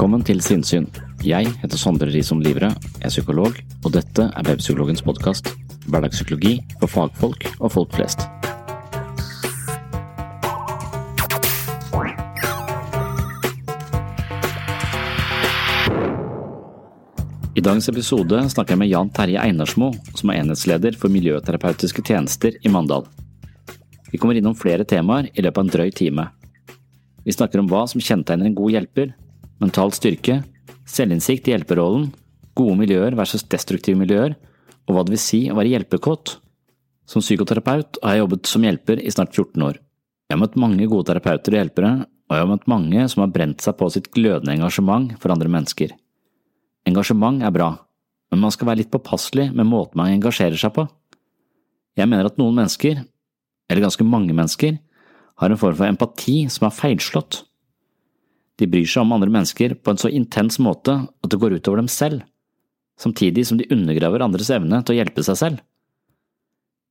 Velkommen til Sinnsyn. Jeg heter Sondre Risom Livre, er psykolog, og dette er Webpsykologens podkast. Hverdagspsykologi for fagfolk og folk flest. I dagens episode snakker jeg med Jan Terje Einarsmo, som er enhetsleder for miljøterapeutiske tjenester i Mandal. Vi kommer innom flere temaer i løpet av en drøy time. Vi snakker om hva som kjennetegner en god hjelper, mental styrke, selvinnsikt i hjelperollen, gode miljøer versus destruktive miljøer, og hva det vil si å være hjelpekåt. Som psykoterapeut har jeg jobbet som hjelper i snart 14 år. Jeg har møtt mange gode terapeuter og hjelpere, og jeg har møtt mange som har brent seg på sitt glødende engasjement for andre mennesker. Engasjement er bra, men man skal være litt påpasselig med måten man engasjerer seg på. Jeg mener at noen mennesker, eller ganske mange mennesker, har en form for empati som er feilslått. De bryr seg om andre mennesker på en så intens måte at det går utover dem selv, samtidig som de undergraver andres evne til å hjelpe seg selv.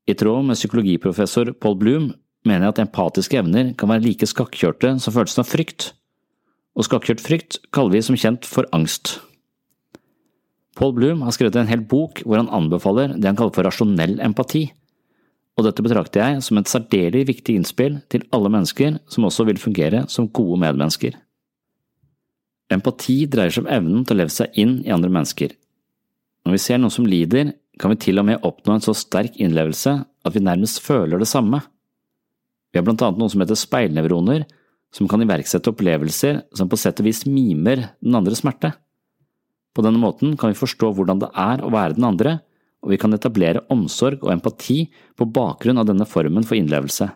I tråd med psykologiprofessor Paul Bloom mener jeg at empatiske evner kan være like skakkjørte som følelsen av frykt, og skakkjørt frykt kaller vi som kjent for angst. Paul Bloom har skrevet en hel bok hvor han anbefaler det han kaller for rasjonell empati, og dette betrakter jeg som et særdeles viktig innspill til alle mennesker som også vil fungere som gode medmennesker. Empati dreier seg om evnen til å leve seg inn i andre mennesker. Når vi ser noen som lider, kan vi til og med oppnå en så sterk innlevelse at vi nærmest føler det samme. Vi har blant annet noe som heter speilnevroner, som kan iverksette opplevelser som på sett og vis mimer den andres smerte. På denne måten kan vi forstå hvordan det er å være den andre, og vi kan etablere omsorg og empati på bakgrunn av denne formen for innlevelse.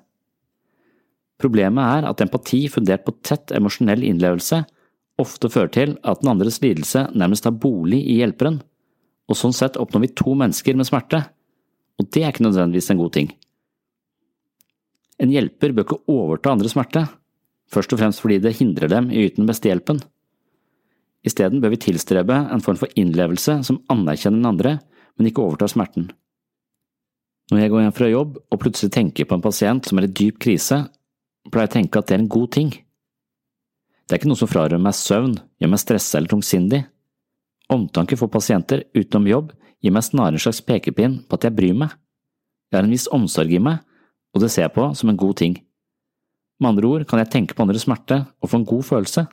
Problemet er at empati fundert på tett emosjonell innlevelse ofte fører til at den andres lidelse nærmest har bolig i hjelperen, og sånn sett oppnår vi to mennesker med smerte, og det er ikke nødvendigvis en god ting. En hjelper bør ikke overta andres smerte, først og fremst fordi det hindrer dem i å yte den beste hjelpen. Isteden bør vi tilstrebe en form for innlevelse som anerkjenner den andre, men ikke overtar smerten. Når jeg går hjem fra jobb og plutselig tenker på en pasient som er i dyp krise, pleier jeg å tenke at det er en god ting. Det er ikke noe som frarøver meg søvn, gjør meg stressa eller tungsindig. Omtanke for pasienter utenom jobb gir meg snarere en slags pekepinn på at jeg bryr meg. Jeg har en viss omsorg i meg, og det ser jeg på som en god ting. Med andre ord kan jeg tenke på andres smerte og få en god følelse.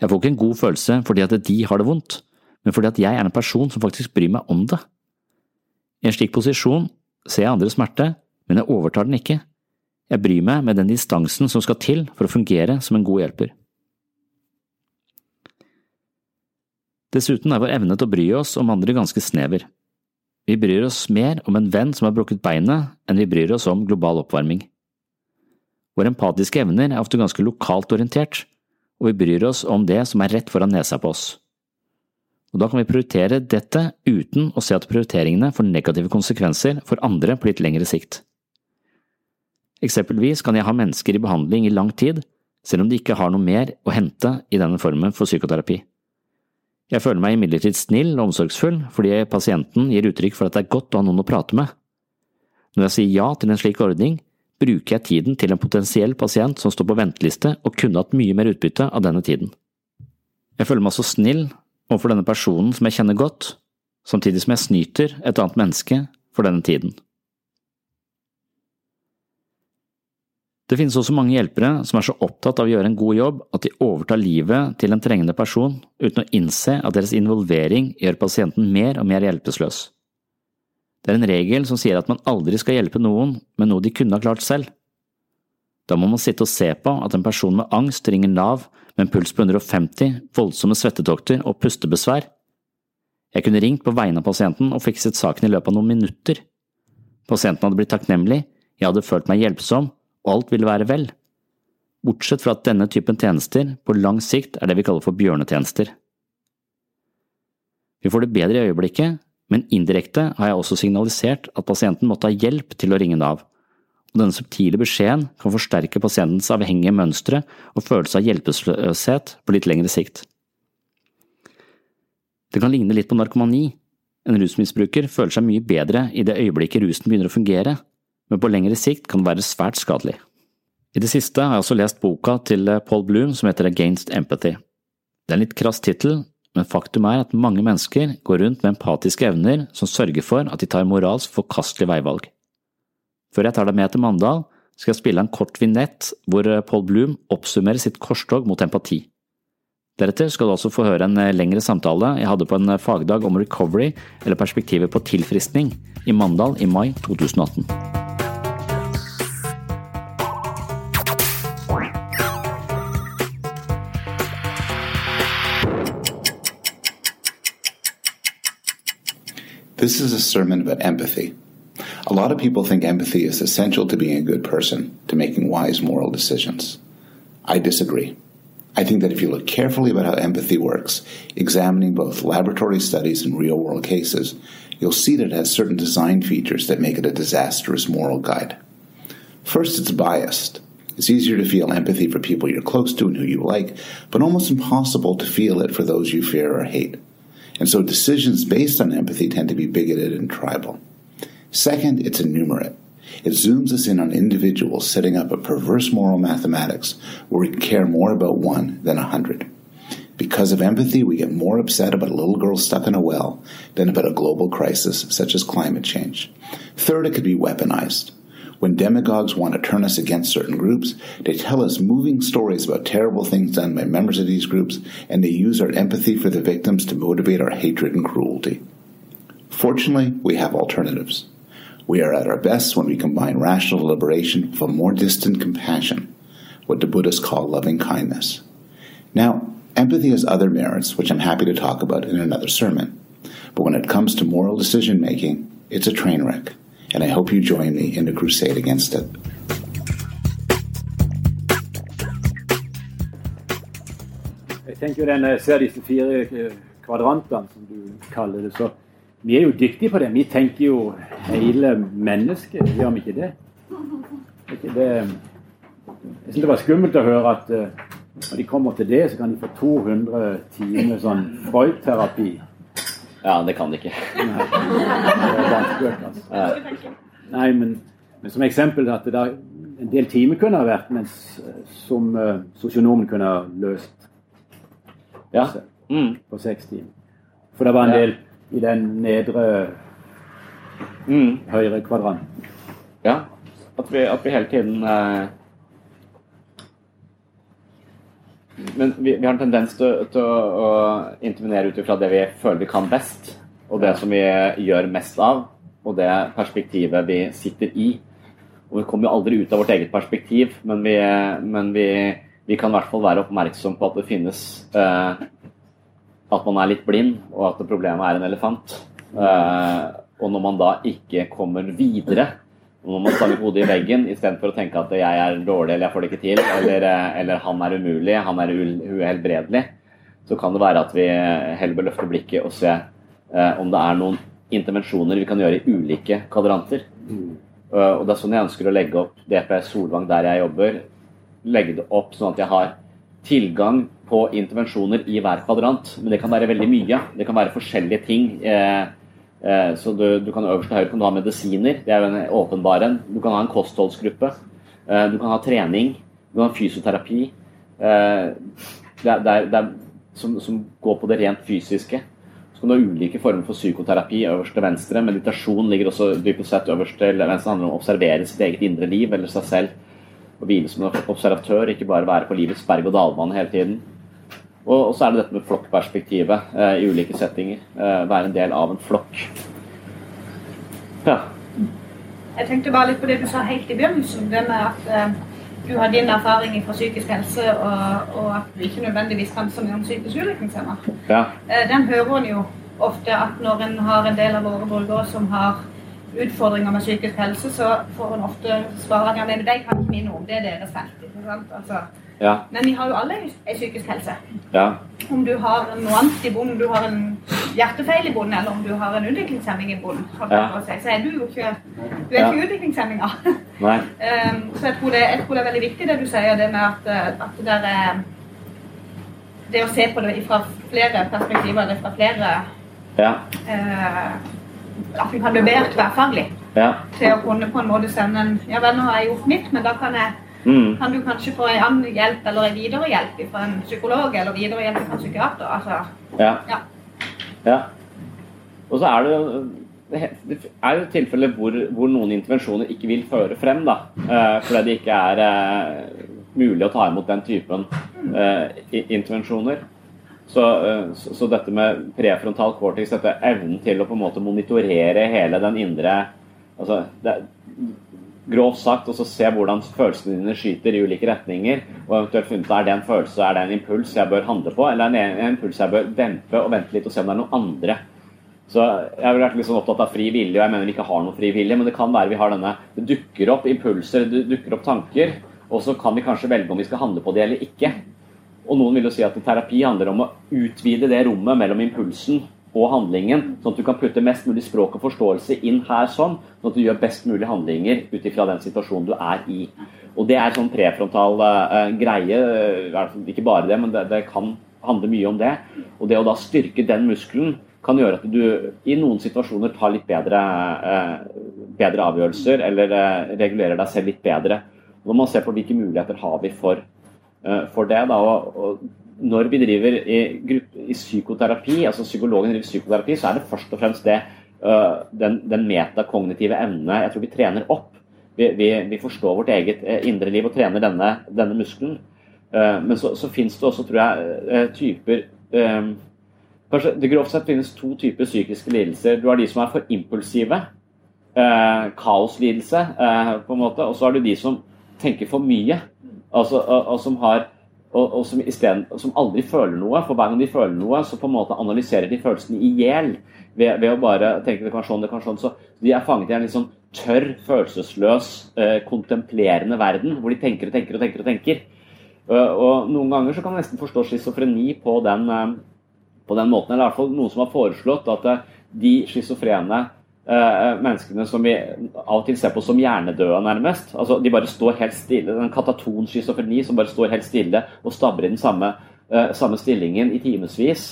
Jeg får ikke en god følelse fordi at de har det vondt, men fordi at jeg er en person som faktisk bryr meg om det. I en slik posisjon ser jeg andres smerte, men jeg overtar den ikke. Jeg bryr meg med den distansen som skal til for å fungere som en god hjelper. Dessuten er vår evne til å bry oss om andre ganske snever. Vi bryr oss mer om en venn som har brukket beinet, enn vi bryr oss om global oppvarming. Våre empatiske evner er ofte ganske lokalt orientert, og vi bryr oss om det som er rett foran nesa på oss. Og da kan vi prioritere dette uten å se at prioriteringene får negative konsekvenser for andre på litt lengre sikt. Eksempelvis kan jeg ha mennesker i behandling i lang tid, selv om de ikke har noe mer å hente i denne formen for psykoterapi. Jeg føler meg imidlertid snill og omsorgsfull fordi pasienten gir uttrykk for at det er godt å ha noen å prate med. Når jeg sier ja til en slik ordning, bruker jeg tiden til en potensiell pasient som står på venteliste og kunne hatt mye mer utbytte av denne tiden. Jeg føler meg så snill overfor denne personen som jeg kjenner godt, samtidig som jeg snyter et annet menneske for denne tiden. Det finnes også mange hjelpere som er så opptatt av å gjøre en god jobb at de overtar livet til en trengende person uten å innse at deres involvering gjør pasienten mer og mer hjelpeløs. Det er en regel som sier at man aldri skal hjelpe noen med noe de kunne ha klart selv. Da må man sitte og se på at en person med angst ringer Nav med en puls på 150, voldsomme svettetokter og pustebesvær. Jeg kunne ringt på vegne av pasienten og fikset saken i løpet av noen minutter. Pasienten hadde blitt takknemlig, jeg hadde følt meg hjelpsom, og alt ville være vel. Bortsett fra at denne typen tjenester på lang sikt er det vi kaller for bjørnetjenester. Vi får det bedre i øyeblikket, men indirekte har jeg også signalisert at pasienten måtte ha hjelp til å ringe Nav, og denne subtile beskjeden kan forsterke pasientens avhengige mønstre og følelse av hjelpeløshet på litt lengre sikt. Det kan ligne litt på narkomani. En rusmisbruker føler seg mye bedre i det øyeblikket rusen begynner å fungere, men på lengre sikt kan det være svært skadelig. I det siste har jeg også lest boka til Paul Bloom som heter Against Empathy. Det er en litt krass tittel, men faktum er at mange mennesker går rundt med empatiske evner som sørger for at de tar moralsk forkastelige veivalg. Før jeg tar deg med til Mandal, skal jeg spille en kort vignett hvor eh, Paul Bloom oppsummerer sitt korstog mot empati. Deretter skal du også få høre en eh, lengre samtale jeg hadde på en eh, fagdag om recovery eller perspektivet på tilfriskning i Mandal i mai 2018. This is a sermon about empathy. A lot of people think empathy is essential to being a good person, to making wise moral decisions. I disagree. I think that if you look carefully about how empathy works, examining both laboratory studies and real world cases, you'll see that it has certain design features that make it a disastrous moral guide. First, it's biased. It's easier to feel empathy for people you're close to and who you like, but almost impossible to feel it for those you fear or hate. And so decisions based on empathy tend to be bigoted and tribal. Second, it's enumerate. It zooms us in on individuals setting up a perverse moral mathematics where we care more about one than a hundred. Because of empathy, we get more upset about a little girl stuck in a well than about a global crisis such as climate change. Third, it could be weaponized. When demagogues want to turn us against certain groups, they tell us moving stories about terrible things done by members of these groups, and they use our empathy for the victims to motivate our hatred and cruelty. Fortunately, we have alternatives. We are at our best when we combine rational deliberation with a more distant compassion, what the Buddhists call loving kindness. Now, empathy has other merits, which I'm happy to talk about in another sermon. But when it comes to moral decision making, it's a train wreck, and I hope you join me in the crusade against it. Jeg tenker når jeg ser disse fire eh, kvadrantene, som du kaller det, så vi er jo dyktige på det. Vi tenker jo hele mennesket, gjør vi ikke det? Ikke det jeg synes det var skummelt å høre at når de kommer til det, så kan de få 200 timer sånn Freud-terapi. Ja, det kan de ikke. Nei, det vanskelig, altså. Nei men, men, som eksempel at det der, en del timer kunne ha vært, mens som uh, sosionomen kunne ha løst ja. Mm. på seks timer. For det var en del i den nedre mm. høyre kvadranten. Ja. At vi, at vi hele tiden eh... Men vi, vi, har en tendens til, til å, å intervenere ut ifra det vi føler vi kan best, og det som vi gjør mest av, og det perspektivet vi sitter i. Og Vi kommer jo aldri ut av vårt eget perspektiv, men vi, men vi, vi kan i hvert fall være oppmerksom på at det finnes eh, at man er litt blind, og at problemet er en elefant. Eh, og når man da ikke kommer videre, når man stanger hodet i veggen istedenfor å tenke at jeg er dårlig eller jeg får det ikke til, eller, eh, eller han er umulig, han er uhelbredelig, så kan det være at vi heller bør løfte blikket og se eh, om det er noen intervensjoner vi kan gjøre i ulike kvadranter. Uh, og Det er sånn jeg ønsker å legge opp DPS Solvang der jeg jobber. Legge det opp sånn at jeg har tilgang på intervensjoner i hver kvadrant. Men det kan være veldig mye. Det kan være forskjellige ting. Eh, eh, så du, du kan øverst til høyre kan du ha medisiner. Det er jo en åpenbar en. Du kan ha en kostholdsgruppe. Eh, du kan ha trening. Du kan ha fysioterapi. Eh, det er, det er, det er som, som, går på det rent fysiske. Så kan du ha ulike former for psykoterapi øverst til venstre. Meditasjon ligger også dypest sett øverst til venstre. Det handler om å observere sitt eget indre liv eller seg selv. Å hvile som en observatør, ikke bare være på livets berg-og-dal-bane hele tiden. Og, så er det dette med flokkperspektivet eh, i ulike settinger. Eh, være en del av en flokk. Ja. Jeg tenkte bare litt på det du sa helt i begynnelsen. Det med at eh, du har din erfaring fra psykisk helse, og, og, at du ikke nødvendigvis kan så mye om psykisk utviklingshemmede. Ja. Eh, den hører en jo ofte at når en har en del av våre borgere som har utfordringer med psykisk helse, så får hun ofte svare at ja, men de kan ikke vi noe om, det er deres felt. Altså, Ja. men vi har jo alle en psykisk helse. Ja. Om du har noe annet i bunnen, om du har en hjertefeil i bunnen, eller om du har en utviklingshemming i bunnen, si, så er du jo ikke, du er Ja. ikke utviklingshemminga. Um, så jeg tror, det, jeg tror det er veldig viktig det du sier, det med at, eh, at det der er Det å se på det fra flere perspektiver, eller fra flere Ja. eh, At vi kan levere tverrfaglig Ja. til å kunne på en måte sende en Ja vel, nå har jeg gjort mitt, men da kan jeg Mm. kan du kanskje få en annen hjelp eller en videre hjelp fra en psykolog eller videre hjelp fra en psykiater. Altså, Ja. ja. ja. Og så er det jo det er jo tilfeller hvor, hvor noen intervensjoner ikke vil føre frem, da. Eh, fordi det ikke er eh, mulig å ta imot den typen eh, intervensjoner. Så, eh, så, så dette med prefrontal cortex, dette evnen til å på en måte monitorere hele den indre altså, det, Grovt sagt, og så se hvordan følelsene dine skyter i ulike retninger, og eventuelt funnet er det en følelse, er det en impuls jeg bør handle på, eller er en, impuls jeg bør dempe og vente litt og se om det er noen andre. Så Jeg har vært sånn opptatt av fri vilje, og jeg mener vi ikke har noen fri vilje, men det kan være vi har denne Det dukker opp impulser, det dukker opp tanker, og så kan vi kanskje velge om vi skal handle på det eller ikke. Og noen vil jo si at terapi handler om å utvide det rommet mellom impulsen og handlingen, sånn at du kan putte mest mulig språk og forståelse inn her sånn, sånn at du gjør best mulig handlinger ut ifra den situasjonen du er i. Og det er sånn prefrontal uh, greie, eh, ikke bare det, men det, det kan handle mye om det. Og det å da styrke den muskelen kan gjøre at du i noen situasjoner tar litt bedre, eh, bedre avgjørelser, eller eh, regulerer deg selv litt bedre. Når man ser på hvilke muligheter har vi for, for det, da, og, og når vi driver i, gruppe, i psykoterapi, altså psykologen driver psykoterapi, så er det først og fremst det, øh, den, den metakognitive evne jeg tror vi trener opp. Vi, vi, vi forstår vårt eget eh, indre liv og trener denne, denne muskelen. Eh, men så, så finnes det også, tror jeg, eh, typer eh, Kanskje det grovt sett finnes to typer psykiske lidelser. Du har de som er for impulsive. Eh, kaoslidelse, eh, på en måte. Og så har du de som tenker for mye. Altså, og, og som har og, og som, stedet, som aldri føler noe. For hver gang de føler noe, så på en måte analyserer de følelsene i hjel. Ved, ved, å bare tenke det kan sånn, det kan sånn. Så de er fanget i en litt sånn tørr, følelsesløs, eh, kontemplerende verden. Hvor de tenker og tenker og tenker. Og tenker. Uh, og noen ganger så kan man nesten forstå schizofreni på den, uh, på den måten. Eller i hvert fall noen som har foreslått at uh, de schizofrene menneskene som vi av og til ser på som hjernedøde, nærmest. altså De bare står helt stille. En kataton schizofreni som bare står helt stille og stabber i den samme, samme stillingen i timevis.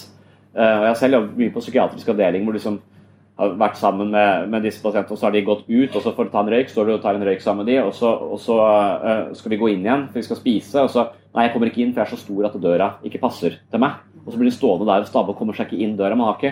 jeg har selv jobbet mye på psykiatrisk avdeling hvor liksom har vært sammen med, med, disse pasientene, og så har de gått ut, og så får de ta en røyk, står du og tar en røyk sammen med de, og så, og så uh, skal vi gå inn igjen, for vi skal spise, og så Nei, jeg kommer ikke inn, for jeg er så stor at døra ikke passer til meg. Og så blir de stående der og stabbe og kommer seg ikke inn døra. Man har ikke,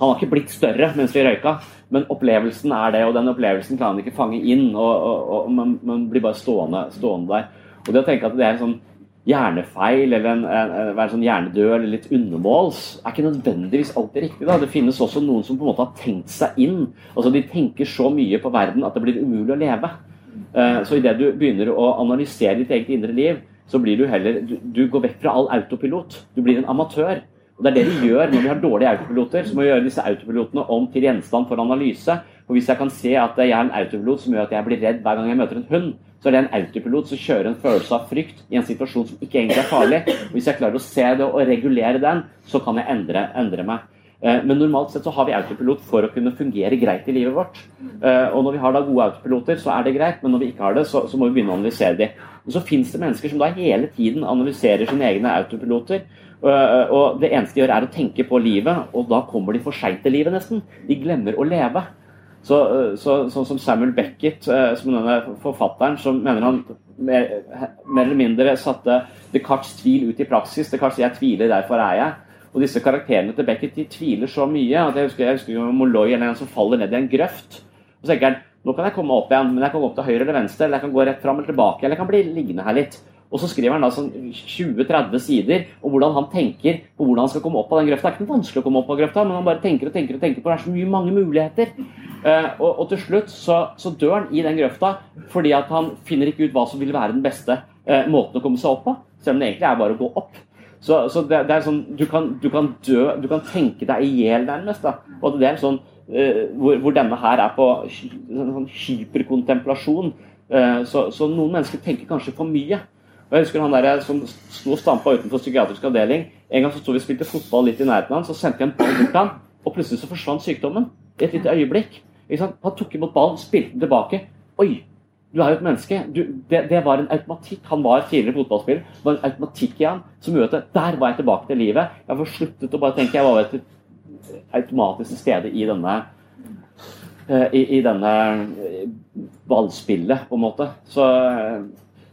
han har ikke blitt større mens vi røyka, men opplevelsen er det, og den opplevelsen klarer han ikke fange inn, og, og, og man, man, blir bare stående, stående der. Og det å tenke at det er en sånn hjernefeil eller en, en, en, en sånn hjernedød eller litt undermåls, er ikke nødvendigvis alltid riktig. da. Det finnes også noen som på en måte har tenkt seg inn. altså De tenker så mye på verden at det blir umulig å leve. Uh, så idet du begynner å analysere ditt eget indre liv, så blir du heller du, du går vekk fra all autopilot. Du blir en amatør. Og Det er det vi gjør når vi har dårlige autopiloter. Så må vi gjøre disse autopilotene om til gjenstand for analyse. Og Hvis jeg kan se at jeg er en autopilot som gjør at jeg blir redd hver gang jeg møter en hund, så er det en autopilot som kjører en følelse av frykt i en situasjon som ikke egentlig er farlig. Og Hvis jeg klarer å se det og regulere den, så kan jeg endre, endre meg. Men normalt sett så har vi autopilot for å kunne fungere greit i livet vårt. Og når vi har da gode autopiloter, så er det greit, men når vi ikke har det, så, så må vi begynne å analysere de. Og så finnes det mennesker som da hele tiden analyserer sine egne autopiloter. Og det eneste de gjør, er å tenke på livet, og da kommer de for seint til livet, nesten. De glemmer å leve. Så, så, sånn som Samuel Beckett, som denne forfatteren, som mener han mer, mer eller mindre satte Descartes' tvil ut i praksis. Descartes sier 'jeg tviler, derfor er jeg'. Og disse karakterene til Beckett de tviler så mye at jeg husker, jeg husker Molloy eller en som faller ned i en grøft. Og så tenker han nå kan jeg komme opp igjen, men jeg kan gå opp til høyre eller venstre, eller jeg kan gå rett fram eller tilbake, eller jeg kan bli liggende her litt. Og så skriver han da sånn 20-30 sider om hvordan han tenker på hvordan han skal komme opp av den grøfta. Det er ikke noe vanskelig å komme opp av grøfta, men han bare tenker og tenker og tenker på det er så mye mange muligheter. Uh, og, og, til slutt så, så, dør han i den grøfta fordi at han finner ikke ut hva som vil være den beste uh, måten å komme seg opp på, selv om det egentlig er bare å gå opp. Så, så det, det, er sånn du kan, du kan, dø Du kan tenke deg i hjel, nærmest. Og det er sånn uh, hvor, hvor, denne her er på sånn hyperkontemplasjon. Uh, så, så, noen mennesker tenker kanskje for mye. Og jeg husker han der som sto og stampa utenfor psykiatrisk avdeling. En gang så sto vi og spilte fotball litt i nærheten av han, så sendte jeg en ball bort til han, og plutselig så forsvant sykdommen. I et lite øyeblikk. Han tok imot ballen, spilte den tilbake. Oi, du er jo et menneske. Du, det, det, var en automatikk. Han var tidligere fotballspiller. Det var en automatikk i han som gjorde at der var jeg tilbake til livet. Jeg får sluttet å bare tenke. Jeg var et automatisk til stede i denne eh, i, i denne eh, ballspillet, på en måte. Så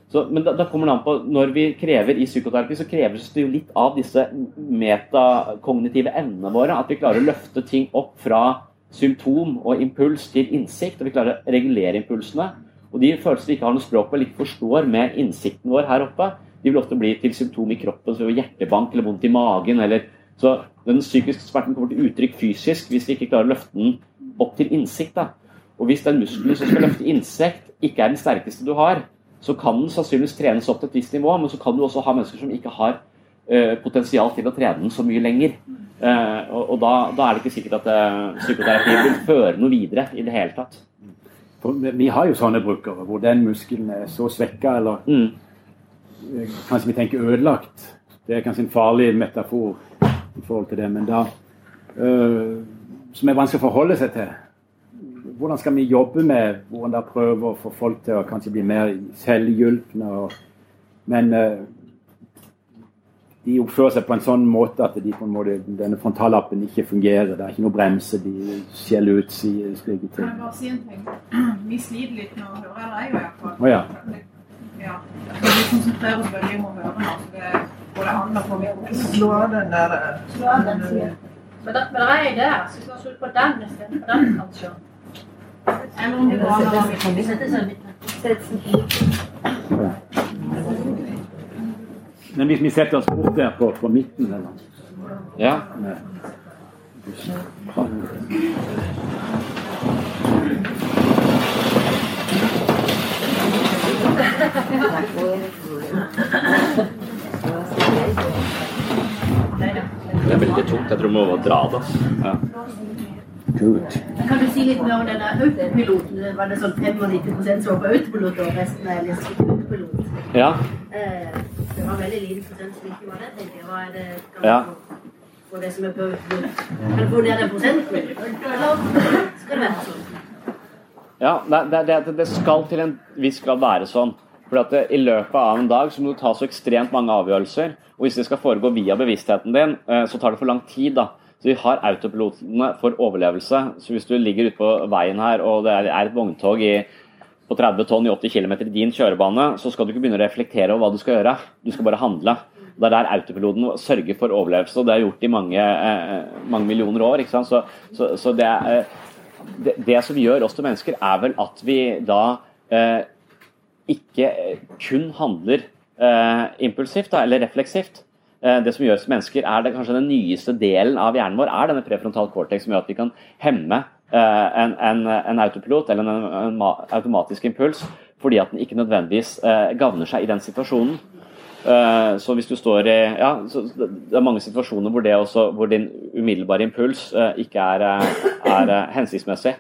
så, men da, da, kommer det an på Når vi krever i psykoterapi, så kreves det jo litt av disse metakognitive evnene våre. At vi klarer å løfte ting opp fra symptom og impuls til innsikt. Og vi klarer å regulere impulsene. Og de følelsene vi ikke har noe språk på eller ikke forstår med innsikten vår her oppe, de vil ofte bli til symptom i kroppen, som hjertebank eller vondt i magen. Eller, så den psykiske smerten kommer til uttrykk fysisk hvis vi ikke klarer å løfte den opp til innsikt. Da. Og hvis den muskelen som skal løfte innsikt, ikke er den sterkeste du har, så kan den sannsynligvis trenes opp til et visst nivå, men så kan du også ha mennesker som ikke har uh, potensial til å trene den så mye lenger. Uh, og, og da, da, er det ikke sikkert at uh, psykoterapi vil føre noe videre i det hele tatt. For vi har jo sånne brukere hvor den muskelen er så svekka, eller mm. kanskje vi tenker ødelagt. Det er kanskje en farlig metafor i forhold til det, men da Som er vanskelig å forholde seg til hvordan skal vi jobbe med hvordan dere prøver å få folk til å kanskje bli mer selvhjulpne? Men uh, de oppfører seg på en sånn måte at de på en måte, denne frontallappen ikke fungerer. Det er ikke noe bremse, de skjeller ut slike ting. Kan jeg bare si en ting? Vi sliter litt med å høre, eller jeg i hvert fall. Oh, ja. Ja. Vi konsentrerer oss veldig om å høre nå. Det både handler om å Slå av den der. Slå av den siden. Men det er en idé. så slå ut på den istedenfor den, kanskje. Men hvis vi setter oss bort der på, på midten eller? Ja. Det er veldig tungt. Jeg tror vi må dra det. Ja. Kult. Kan du si litt mer om denne autopiloten? Var det sånn 95 som var på autopilot, og resten er liksom autopilot? Ja. Eh, det var veldig liten prosent som ikke var det, tenker jeg. Hva er det kan ja. på det som er på autopilot? Kan du få ned den prosenten? Eller skal det være sånn? Ja, det, det, det, skal til en viss grad være sånn. For at I løpet av en dag så må du ta så ekstremt mange avgjørelser. Og hvis det skal foregå via bevisstheten din, eh, så tar det for lang tid. da. Så vi har autopilotene for overlevelse. Så hvis du ligger ute på veien her og det er et vogntog i, på 30 tonn i 80 km i din kjørebane, så skal du ikke begynne å reflektere over hva du skal gjøre. Du skal bare handle. Det er der autopiloten sørger for overlevelse, og det er gjort i mange, eh, mange millioner år. ikke sant? Så, så, så det, eh, det, det, som gjør oss til mennesker, er vel at vi da eh, ikke kun handler eh, impulsivt da, eller refleksivt. Eh, det som gjør oss mennesker, er det kanskje den nyeste delen av hjernen vår, er denne prefrontal cortex, som gjør at vi kan hemme eh, en, en, en autopilot eller en, en, automatisk impuls fordi at den ikke nødvendigvis eh, gagner seg i den situasjonen. Så hvis du står i ja, Det er mange situasjoner hvor, også, hvor din umiddelbare impuls ikke er, er hensiktsmessig.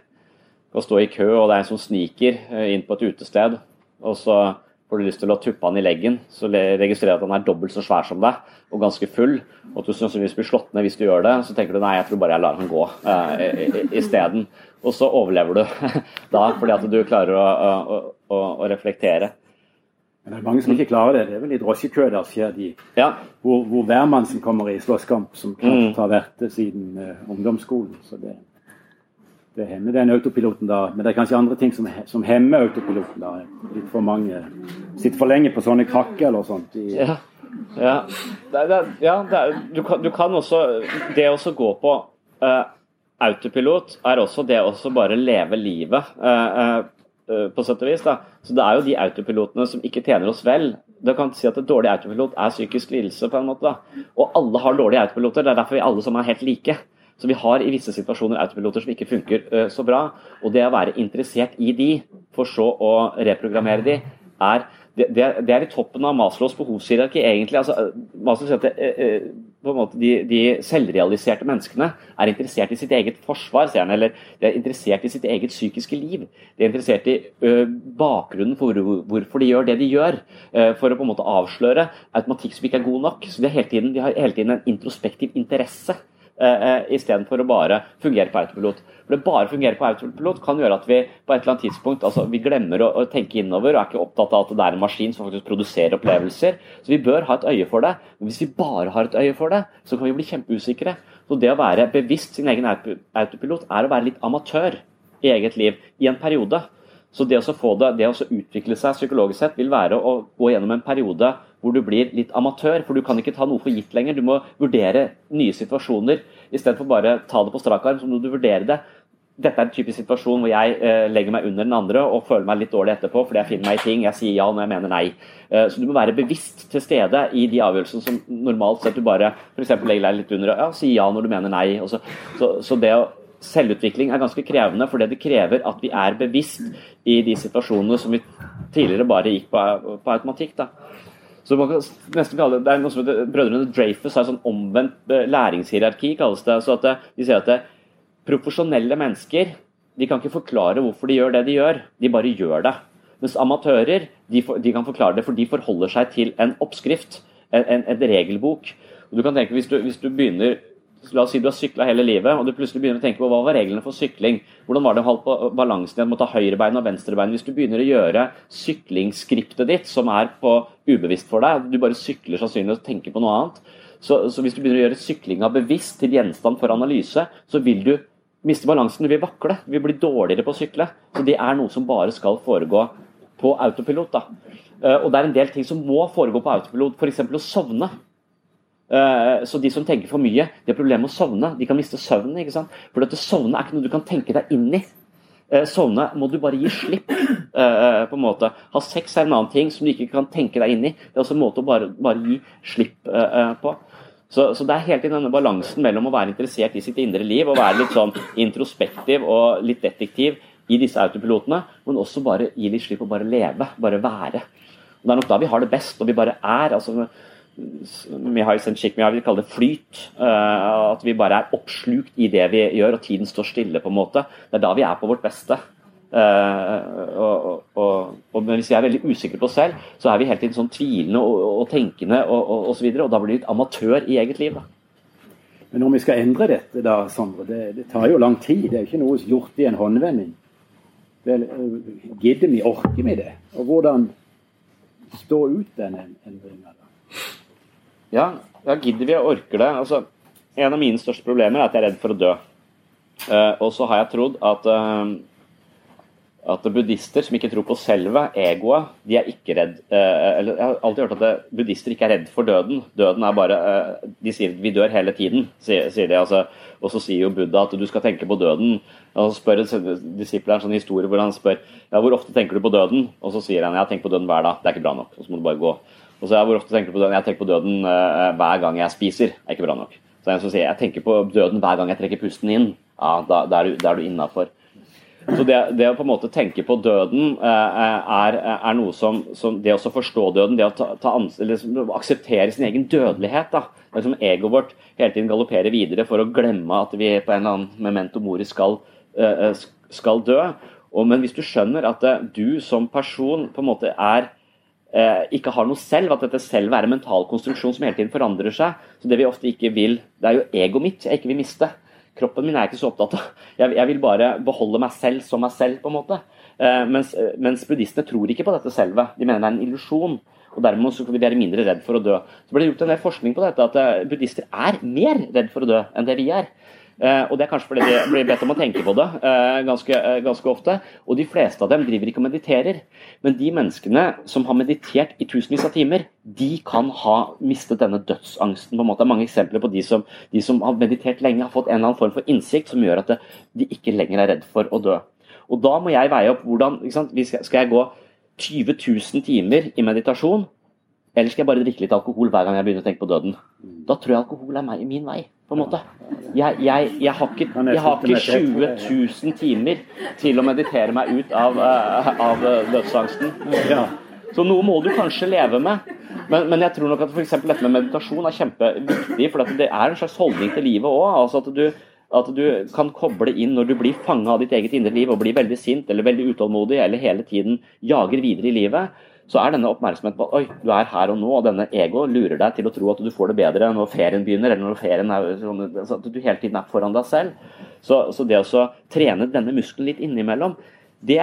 Å stå i kø, og det er en som sniker inn på et utested, og så Får du lyst til å tuppe han i leggen, så registrerer du at han er dobbelt så svær som deg og ganske full, og at du sannsynligvis blir slått ned hvis du gjør det, så tenker du nei, jeg tror bare jeg lar han gå uh, isteden. Og så overlever du da, fordi at du klarer å, å, å, å, reflektere. Men det er mange som ikke klarer det. Det er vel i drosjekø der skjer de. Ja. Hvor, hvor hvermannsen kommer i slåsskamp, som mm. har vært det siden uh, ungdomsskolen. så det det hemmer den autopiloten da. Men det er kanskje andre ting som, som hemmer autopiloten. da. Litt for mange sitter for lenge på sånne krakker eller sånt. I, ja. ja. Det, det, ja er, du, kan, du, kan, også Det å gå på uh, autopilot er også det å bare leve livet. Uh, uh, på sett og vis. Da. Så Det er jo de autopilotene som ikke tjener oss vel. Du kan si at et dårlig autopilot er psykisk lidelse. på en måte. Da. Og alle har dårlige autopiloter. Det er derfor vi alle sammen er helt like. Så vi har i visse situasjoner autopiloter som ikke funker uh, så bra. Og det å være interessert i de, for så å reprogrammere de, er det, det, er i toppen av Maslows behovshierarki, egentlig. Altså, Maslow sier at eh, de, de, selvrealiserte menneskene er interessert i sitt eget forsvar, sier han. Eller de er interessert i sitt eget psykiske liv. De er interessert i ø, bakgrunnen for hvor, hvorfor de gjør det de gjør. Ø, for å på en måte avsløre automatikk som ikke er god nok. Så de, hele tiden, de har hele tiden en introspektiv interesse. Uh, Istedenfor å bare fungere på autopilot. For det bare fungere på autopilot kan gjøre at vi på et eller annet tidspunkt altså vi glemmer å, å, tenke innover og er ikke opptatt av at det er en maskin som faktisk produserer opplevelser. Så vi bør ha et øye for det. Men hvis vi bare har et øye for det, så kan vi bli kjempeusikre. Så det å være bevisst sin egen autopilot er å være litt amatør i eget liv i en periode. Så det å få det, det å utvikle seg psykologisk sett vil være å gå gjennom en periode hvor du blir litt amatør, for du kan ikke ta noe for gitt lenger. Du må vurdere nye situasjoner. Istedenfor bare ta det på strak arm, så må du vurdere det. Dette er en typisk situasjon hvor jeg eh, legger meg under den andre og føler meg litt dårlig etterpå fordi jeg finner meg i ting. Jeg sier ja når jeg mener nei. Eh, så du må være bevisst til stede i de avgjørelsene som normalt sett du bare f.eks. legger deg litt under og ja, sier ja når du mener nei. Så, så, så, det å Selvutvikling er ganske krevende fordi det krever at vi er bevisst i de situasjonene som vi tidligere bare gikk på, på automatikk. da. Så man kan nesten kalle Det det er noe som heter, Brødrene Dreyfus har sånn omvendt eh, læringshierarki, kalles det. så at det, De sier at det, profesjonelle mennesker de kan ikke forklare hvorfor de gjør det de gjør, de bare gjør det. Mens amatører de, de kan forklare det, for de forholder seg til en oppskrift, en, en, en regelbok. Og du kan tenke, hvis du, hvis du begynner La oss si du har sykla hele livet, og du plutselig begynner å tenke på hva var reglene for sykling. Hvordan var det å holde på balansen igjen med å ta høyrebein og venstrebein? Hvis du begynner å gjøre syklingsskriptet ditt, som er på ubevisst for deg, du bare sykler sannsynligvis og tenker på noe annet, så, så, hvis du begynner å gjøre syklinga bevisst til gjenstand for analyse, så vil du miste balansen, du vil vakle, du vil bli dårligere på å sykle. Så det er noe som bare skal foregå på autopilot. da. Eh, og det er en del ting som må foregå på autopilot, f.eks. å sovne. Eh, så de som tenker for mye, de har problemer med å sovne. De kan miste søvnen. ikke sant? For dette sovne er ikke noe du kan tenke deg inn i. Eh, sovne må du bare gi slipp. Eh, på en måte. Ha sex er en annen ting som du ikke kan tenke deg inn i. Det er også en måte å bare, bare gi slipp på. Så, så, det er helt i denne balansen mellom å være interessert i sitt indre liv og være litt sånn introspektiv og litt detektiv i disse autopilotene, men også bare gi litt slipp og bare leve, bare være. Og Det er nok da vi har det best, når vi bare er. altså Mihai har vil kalle det flyt. Uh, at vi bare er oppslukt i det vi gjør, og tiden står stille. på en måte. Det er da vi er på vårt beste. Uh, og, og, og, men hvis vi er veldig usikre på oss selv, så er vi hele tiden sånn tvilende og, og tenkende og, og, så videre, og da blir vi litt amatør i eget liv. da. Men når vi skal endre dette, da, Sondre, det, det, tar jo lang tid. Det er jo ikke noe gjort i en håndvending. Vel, gidder vi, orker vi det? Og hvordan stå ut den endringa? Ja, ja gidder vi og orker det? Altså, en av mine største problemer er at jeg er redd for å dø. Uh, og så har jeg trodd at, uh, at buddhister som ikke tror på selve egoet, de er ikke redd uh, eller Jeg har alltid hørt at det, buddhister ikke er redd for døden. Døden er bare De sier vi dør hele tiden, sier, sier de. Altså, og så sier jo Buddha at du skal tenke på døden. Og så spør disiplen en sånn historie hvor han spør ja, hvor ofte tenker du på døden? Og så sier han ja, tenk på døden hver dag. Det er ikke bra nok. Og så må du bare gå. Og så er Hvor ofte tenker du på døden? Jeg tenker på døden uh, hver gang jeg spiser. Det er ikke bra nok. Så som sier jeg tenker på døden hver gang jeg trekker pusten inn. Ja, da, da er du, da du innafor. Så det, det, å på en måte tenke på døden uh, er, er, noe som, som, Det å forstå døden, det å ta, ta liksom, akseptere sin egen dødelighet. da, det som Egoet vårt hele tiden galopperer videre for å glemme at vi på en eller annen memento mori skal, skal dø. Og, men hvis du skjønner at du som person på en måte er eh, ikke har noe selv, at dette selv er en mental konstruksjon som hele tiden forandrer seg. Så det vi ofte ikke vil Det er jo egoet mitt jeg ikke vil miste. Kroppen min er jeg ikke så opptatt av. Jeg, jeg vil bare beholde meg selv som meg selv, på en måte. Eh, mens, mens buddhistene tror ikke på dette selve. De mener det er en illusjon. Og dermed så kan være mindre redd for å dø. Så ble det gjort en del forskning på dette, at eh, buddhister er mer redd for å dø enn det vi er. Eh, og Det er kanskje fordi de blir bedt om å tenke på det eh, ganske, eh, ganske, ofte. Og de fleste av dem driver ikke og mediterer. Men de menneskene som har meditert i tusenvis av timer, de kan ha mistet denne dødsangsten. på en måte. Det er mange eksempler på de som, de som har meditert lenge, har fått en eller annen form for innsikt som gjør at de ikke lenger er redd for å dø. Og Da må jeg veie opp hvordan Skal jeg gå 20 000 timer i meditasjon, eller skal jeg bare drikke litt alkohol hver gang jeg begynner å tenke på døden? Da tror jeg alkohol er meg, min vei på en måte. Jeg, jeg, jeg, har ikke, jeg, har ikke, 20 000 timer til å meditere meg ut av, uh, av dødsangsten. Ja. Så noe må du kanskje leve med. Men, men jeg tror nok at f.eks. dette med meditasjon er kjempeviktig, for det er en slags holdning til livet òg. Altså at du, at du kan koble inn når du blir fanga av ditt eget indre liv og blir veldig sint eller veldig utålmodig eller hele tiden jager videre i livet så er denne oppmerksomheten på oi, du er her og nå, og denne ego lurer deg til å tro at du får det bedre når ferien begynner, eller når ferien er sånn, altså at du hele tiden er foran deg selv. Så, så det å trene denne muskelen litt innimellom, det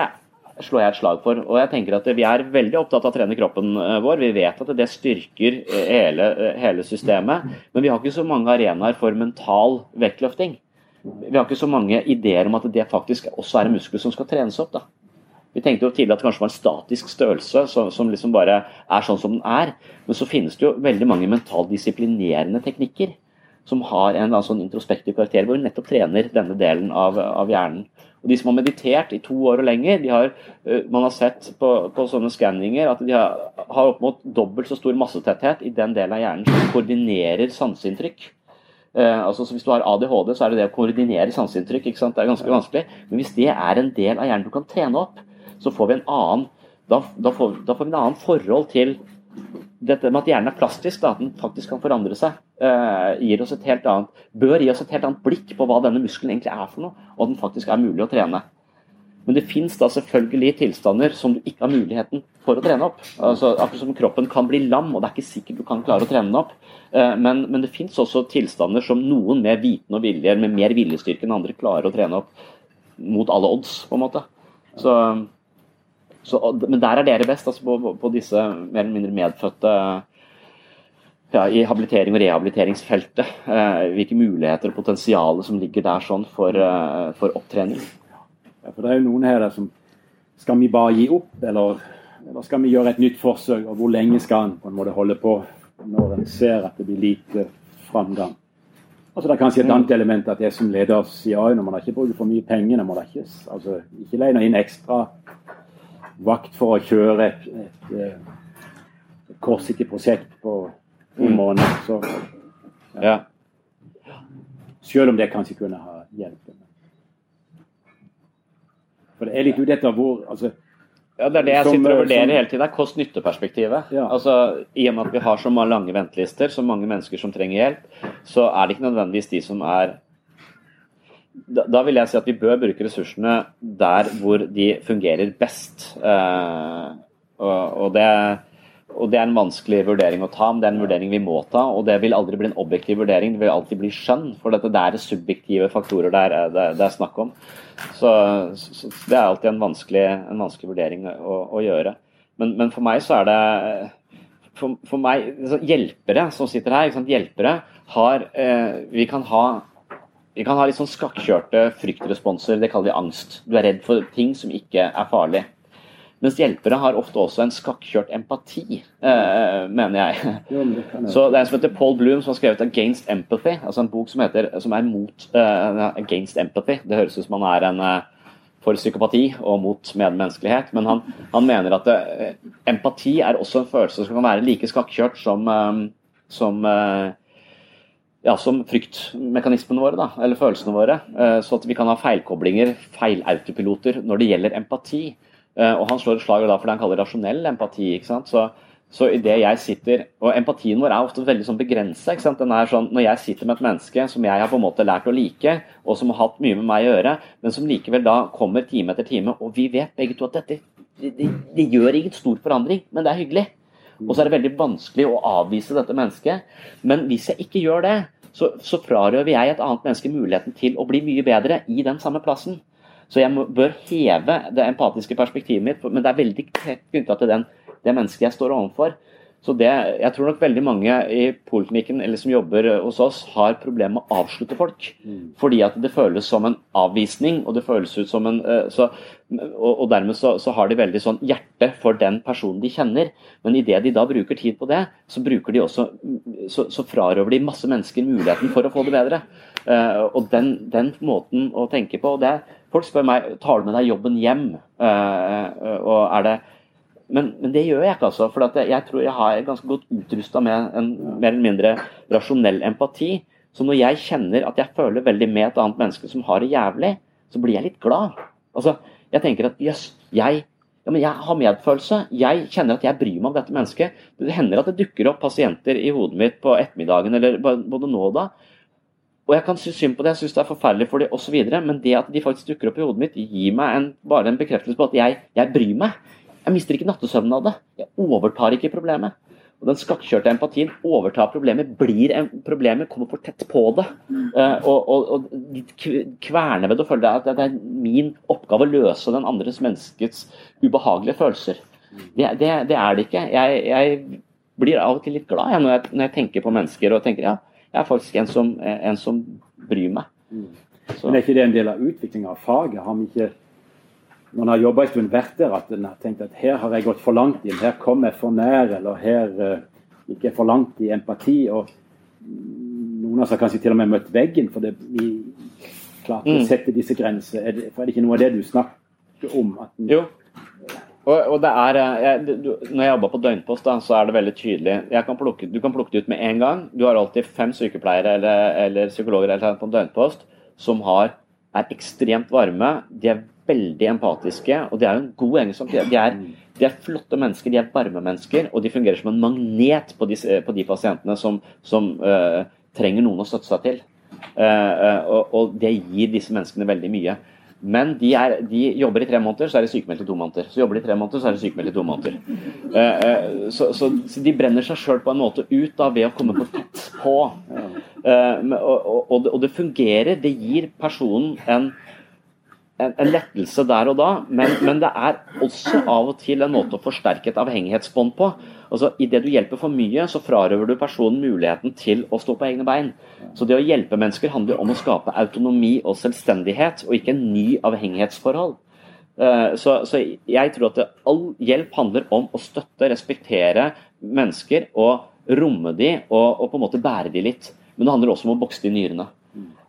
slår jeg et slag for. Og jeg tenker at Vi er veldig opptatt av å trene kroppen eh, vår. Vi vet at det styrker eh, hele, eh, hele systemet. Men vi har ikke så mange arenaer for mental vektløfting. Vi har ikke så mange ideer om at det faktisk også er en muskel som skal trenes opp. da. Vi tenkte jo tidligere at det kanskje var en statisk størrelse som, som, liksom bare er sånn som den er. Men så finnes det jo veldig mange mentaldisiplinerende teknikker som har en sånn introspektiv karakter, hvor vi nettopp trener denne delen av, av, hjernen. Og De som har meditert i to år og lenger, de har, uh, man har sett på, på sånne skanninger at de har, har opp mot dobbelt så stor massetetthet i den delen av hjernen som koordinerer sanseinntrykk. Eh, altså, Hvis du har ADHD, så er det det å koordinere sanseinntrykk. Det er ganske vanskelig. Men hvis det er en del av hjernen du kan trene opp, så får vi en annen da, da, får, da, får, vi en annen forhold til dette med at hjernen er plastisk, da, at den faktisk kan forandre seg. Eh, gir oss et helt annet, bør gi oss et helt annet blikk på hva denne muskelen egentlig er for noe, og at den faktisk er mulig å trene. Men det fins selvfølgelig tilstander som du ikke har muligheten for å trene opp. Altså, akkurat som kroppen kan bli lam, og det er ikke sikkert du kan klare å trene den opp. Uh, men, men, det fins også tilstander som noen med viten og vilje, med mer viljestyrke enn andre, klarer å trene opp mot alle odds, på en måte. Så så, men der er dere best, altså på, på, disse mer eller mindre medfødte ja, i habilitering og rehabiliteringsfeltet. Eh, hvilke muligheter og potensial som ligger der sånn for, eh, for opptrening. Ja, for Det er jo noen her som Skal vi bare gi opp, eller, eller, skal vi gjøre et nytt forsøk? Og hvor lenge skal en på en måte holde på når en ser at det blir lite framgang? Altså Det er kanskje et annet element at jeg som leder sier at når man har ikke bruker for mye penger, må man ikke, altså, ikke leie inn ekstra vakt for å kjøre et, et, et, et kortsiktig prosjekt på to mm. måneder. Så, ja. Selv om det kanskje kunne ha hjulpet. For det er litt ut etter hvor altså, ja, Det er det jeg sitter og vurderer hele tiden, er kost-nytte-perspektivet. Ja. Altså, I og med at vi har så mange lange ventelister, så mange mennesker som trenger hjelp, så er det ikke nødvendigvis de som er da, da, vil jeg si at vi bør bruke ressursene der hvor de fungerer best. Eh, og, og, det, og, det, er en vanskelig vurdering å ta, men det er en vurdering vi må ta. Og det vil aldri bli en objektiv vurdering, det vil alltid bli skjønn. For dette, det er subjektive faktorer der, eh, det, det er snakk om. Så, så, det er alltid en vanskelig, en vanskelig vurdering å, å gjøre. Men, men, for meg så er det For, for meg, hjelpere som sitter her, hjelpere har eh, Vi kan ha vi kan ha litt sånn skakkjørte fryktresponser, det kaller vi angst. Du er redd for ting som ikke er farlig. Mens hjelpere har ofte også en skakkjørt empati, eh, mener jeg. Så Det er en som heter Paul Bloom som har skrevet 'Against Empathy', altså en bok som, heter, som er mot uh, 'Against Empathy'. Det høres ut som han er en uh, for psykopati og mot medmenneskelighet, men han, han mener at uh, empati er også en følelse som kan være like skakkjørt som, um, som ja, som fryktmekanismene våre, da, eller følelsene våre. Eh, så at vi kan ha feilkoblinger, feilautopiloter, når det gjelder empati. Eh, og han slår et slag for det han kaller rasjonell empati. ikke sant? Så, så i det jeg sitter, Og empatien vår er ofte veldig sånn begrensa. Sånn, når jeg sitter med et menneske som jeg har på en måte lært å like, og som har hatt mye med meg å gjøre, men som likevel da kommer time etter time, og vi vet begge to at dette det, det, det gjør ingen stor forandring, men det er hyggelig. Og så er det veldig vanskelig å avvise dette mennesket. Men hvis jeg ikke gjør det, så, så frarøver jeg et annet menneske muligheten til å bli mye bedre i den samme plassen. Så jeg bør heve det empatiske perspektivet mitt, men det er veldig tett knytta til den, det mennesket jeg står overfor. Så det, Jeg tror nok veldig mange i poliklinikken eller som jobber hos oss, har problemer med å avslutte folk. Mm. Fordi at det føles som en avvisning, og det føles ut som en eh, så, og, og, dermed så, så, har de veldig sånn hjerte for den personen de kjenner. Men idet de da bruker tid på det, så bruker de også så, så frarøver de masse mennesker muligheten for å få det bedre. Uh, og den, den, måten å tenke på og det, Folk spør meg tar du med deg jobben hjem. Uh, og er det men, men, det gjør jeg ikke, altså. For jeg tror jeg har ganske godt utrusta med en mer eller mindre rasjonell empati. Så når jeg kjenner at jeg føler veldig med et annet menneske som har det jævlig, så blir jeg litt glad. Altså, jeg tenker at jøss, yes, jeg, Ja, men jeg har medfølelse. Jeg kjenner at jeg bryr meg om dette mennesket. Det hender at det dukker opp pasienter i hodet mitt på ettermiddagen eller både nå og da. Og jeg kan synes synd på det, jeg syns det er forferdelig for dem osv. Men det at de faktisk dukker opp i hodet mitt, gir meg en, bare en bekreftelse på at jeg, jeg bryr meg. Jeg mister ikke nattesøvnen av det. Jeg overtar ikke problemet. Og Den skakkjørte empatien overtar problemet, blir en, problemet, kommer for tett på det. Uh, og, og, og kverner ved å føler at det er min oppgave å løse den andres menneskets ubehagelige følelser. Det, det, det er det ikke. Jeg, jeg, blir av og til litt glad jeg, når, jeg, når, jeg, tenker på mennesker og tenker ja, jeg er faktisk en som, en som bryr meg. Så. Men er ikke det en del av utviklinga av faget? Har vi ikke når en har jobba en stund, vært der at en har tenkt at her har jeg gått for langt inn, her kom jeg for nær, eller her uh, gikk jeg for langt i empati. og Noen av oss har kanskje til og med møtt veggen fordi vi klarte mm. å sette disse grenser. Er det, for er det ikke noe av det du snakker om? Den, jo. Og, og, det er, eh, jeg, du, når jeg jobba på døgnpost, da, så er det veldig tydelig. Kan plukke, du kan plukke det ut med en gang. Du har alltid fem sykepleiere eller, eller psykologer eller på døgnpost som har, er ekstremt varme. De er veldig empatiske, og det er jo en god egenskap. De er, de er flotte mennesker, de er varme mennesker, og de fungerer som en magnet på de, på de pasientene som, som uh, trenger noen å støtte seg til. Uh, uh, og, og, det gir disse menneskene veldig mye. Men de, er, de, jobber i tre måneder, så er de sykemeldt i to måneder. Så jobber de i tre måneder, så er de sykemeldt i to måneder. Så, så, så, de brenner seg sjøl på en måte ut da, ved å komme for tett på. Og, og, og, det fungerer. Det gir personen en en, en, lettelse der og da, men, men, det er også av og til en måte å forsterke et avhengighetsbånd på. Altså, Idet du hjelper for mye, så frarøver du personen muligheten til å stå på egne bein. Så det å hjelpe mennesker handler om å skape autonomi og selvstendighet, og ikke en ny avhengighetsforhold. Uh, så, så, jeg tror at det, all hjelp handler om å støtte, respektere mennesker og romme de og, og på en måte bære de litt. Men det handler også om å bokse de nyrene.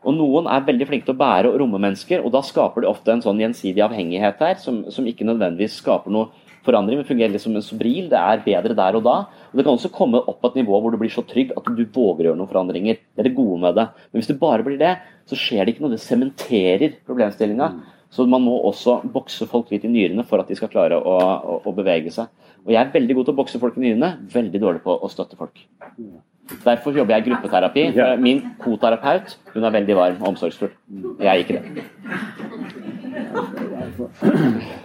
Og Noen er veldig flinke til å bære og romme mennesker, og da skaper de ofte en sånn gjensidig avhengighet her, som, som ikke nødvendigvis skaper noe forandring, men fungerer litt som en sobril. Det er bedre der og da. Og Det kan også komme opp på et nivå hvor du blir så trygg at du våger å gjøre noen forandringer. Det er det gode med det. Men hvis det bare blir det, så skjer det ikke noe. Det sementerer problemstillinga. Så man må også bokse folk litt i nyrene for at de skal klare å, å, å bevege seg. Og jeg er veldig god til å bokse folk i nyrene, veldig dårlig på å støtte folk. Derfor jobber jeg i gruppeterapi. Min koterapeut hun er veldig varm og omsorgsfull. Jeg er ikke det.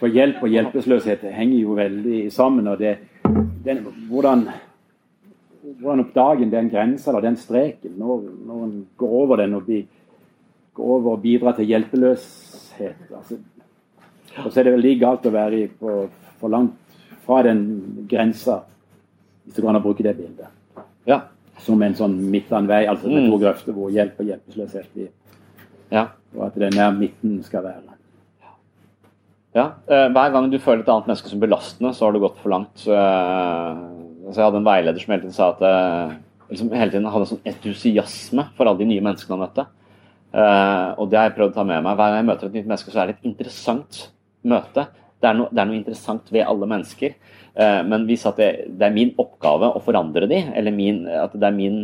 For hjelp og hjelpeløshet henger jo veldig sammen. og det, den, hvordan, hvordan oppdager den grensa eller den streken når, når en går over den og blir, går over og bidra til hjelpeløshet? Altså, og så er det veldig galt å være på, for langt fra den grensa, hvis du kan bruke det bildet. Ja som en sånn midtlandvei, altså med to mm. grøfter hvor hjelp og hjelpeløshet blir. Ja. Og at det er nær midten skal være. Ja. Eh, hver gang du føler et annet menneske som belastende, så har du gått for langt. Så, eh, altså jeg hadde en veileder som hele tiden sa at liksom hele tiden hadde en sånn entusiasme for alle de nye menneskene han møtte. Og det har jeg prøvd å ta med meg. Hver gang jeg møter et nytt menneske, så er det et interessant møte. Det er, no, det er noe interessant ved alle mennesker. Uh, men hvis det, det, er min oppgave å forandre de, eller min, at det er min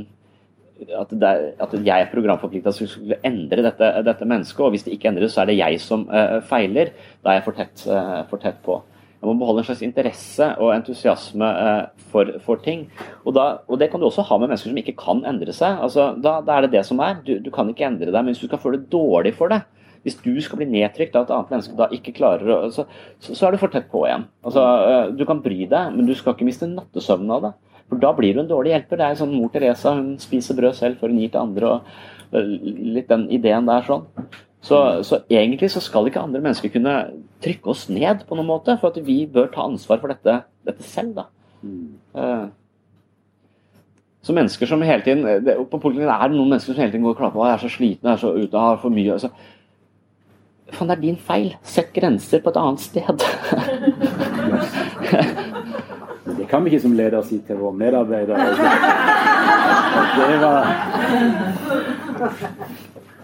at, er, at jeg er programforplikta til å endre dette, dette, mennesket, og hvis det ikke endres, så er det jeg som uh, feiler. Da er jeg for tett, uh, for tett, på. Jeg må beholde en slags interesse og entusiasme uh, for, for, ting. Og, da, og, det kan du også ha med mennesker som ikke kan endre seg. Altså, da, da, er det det som er. Du, du kan ikke endre deg, men hvis du skal føle dårlig for det, hvis du skal bli nedtrykt av et annet menneske da ikke klarer å så, så, så, er du for tett på igjen. Altså, eh, du kan bry deg, men du skal ikke miste nattesøvnen av det. For da blir du en dårlig hjelper. Det er sånn Mor Teresa hun spiser brød selv før hun gir til andre. og eh, Litt den ideen der sånn. Så, så, egentlig så skal ikke andre mennesker kunne trykke oss ned på noen måte, for at vi bør ta ansvar for dette, dette selv. da. Mm. Uh, så mennesker som hele tiden det, På politikken er det noen mennesker som hele tiden går og klager på at jeg er så sliten, jeg er så ute, har for mye. Altså, Faen, det er din feil. Sett grenser på et annet sted. det kan vi ikke som leder si til våre medarbeidere. Det var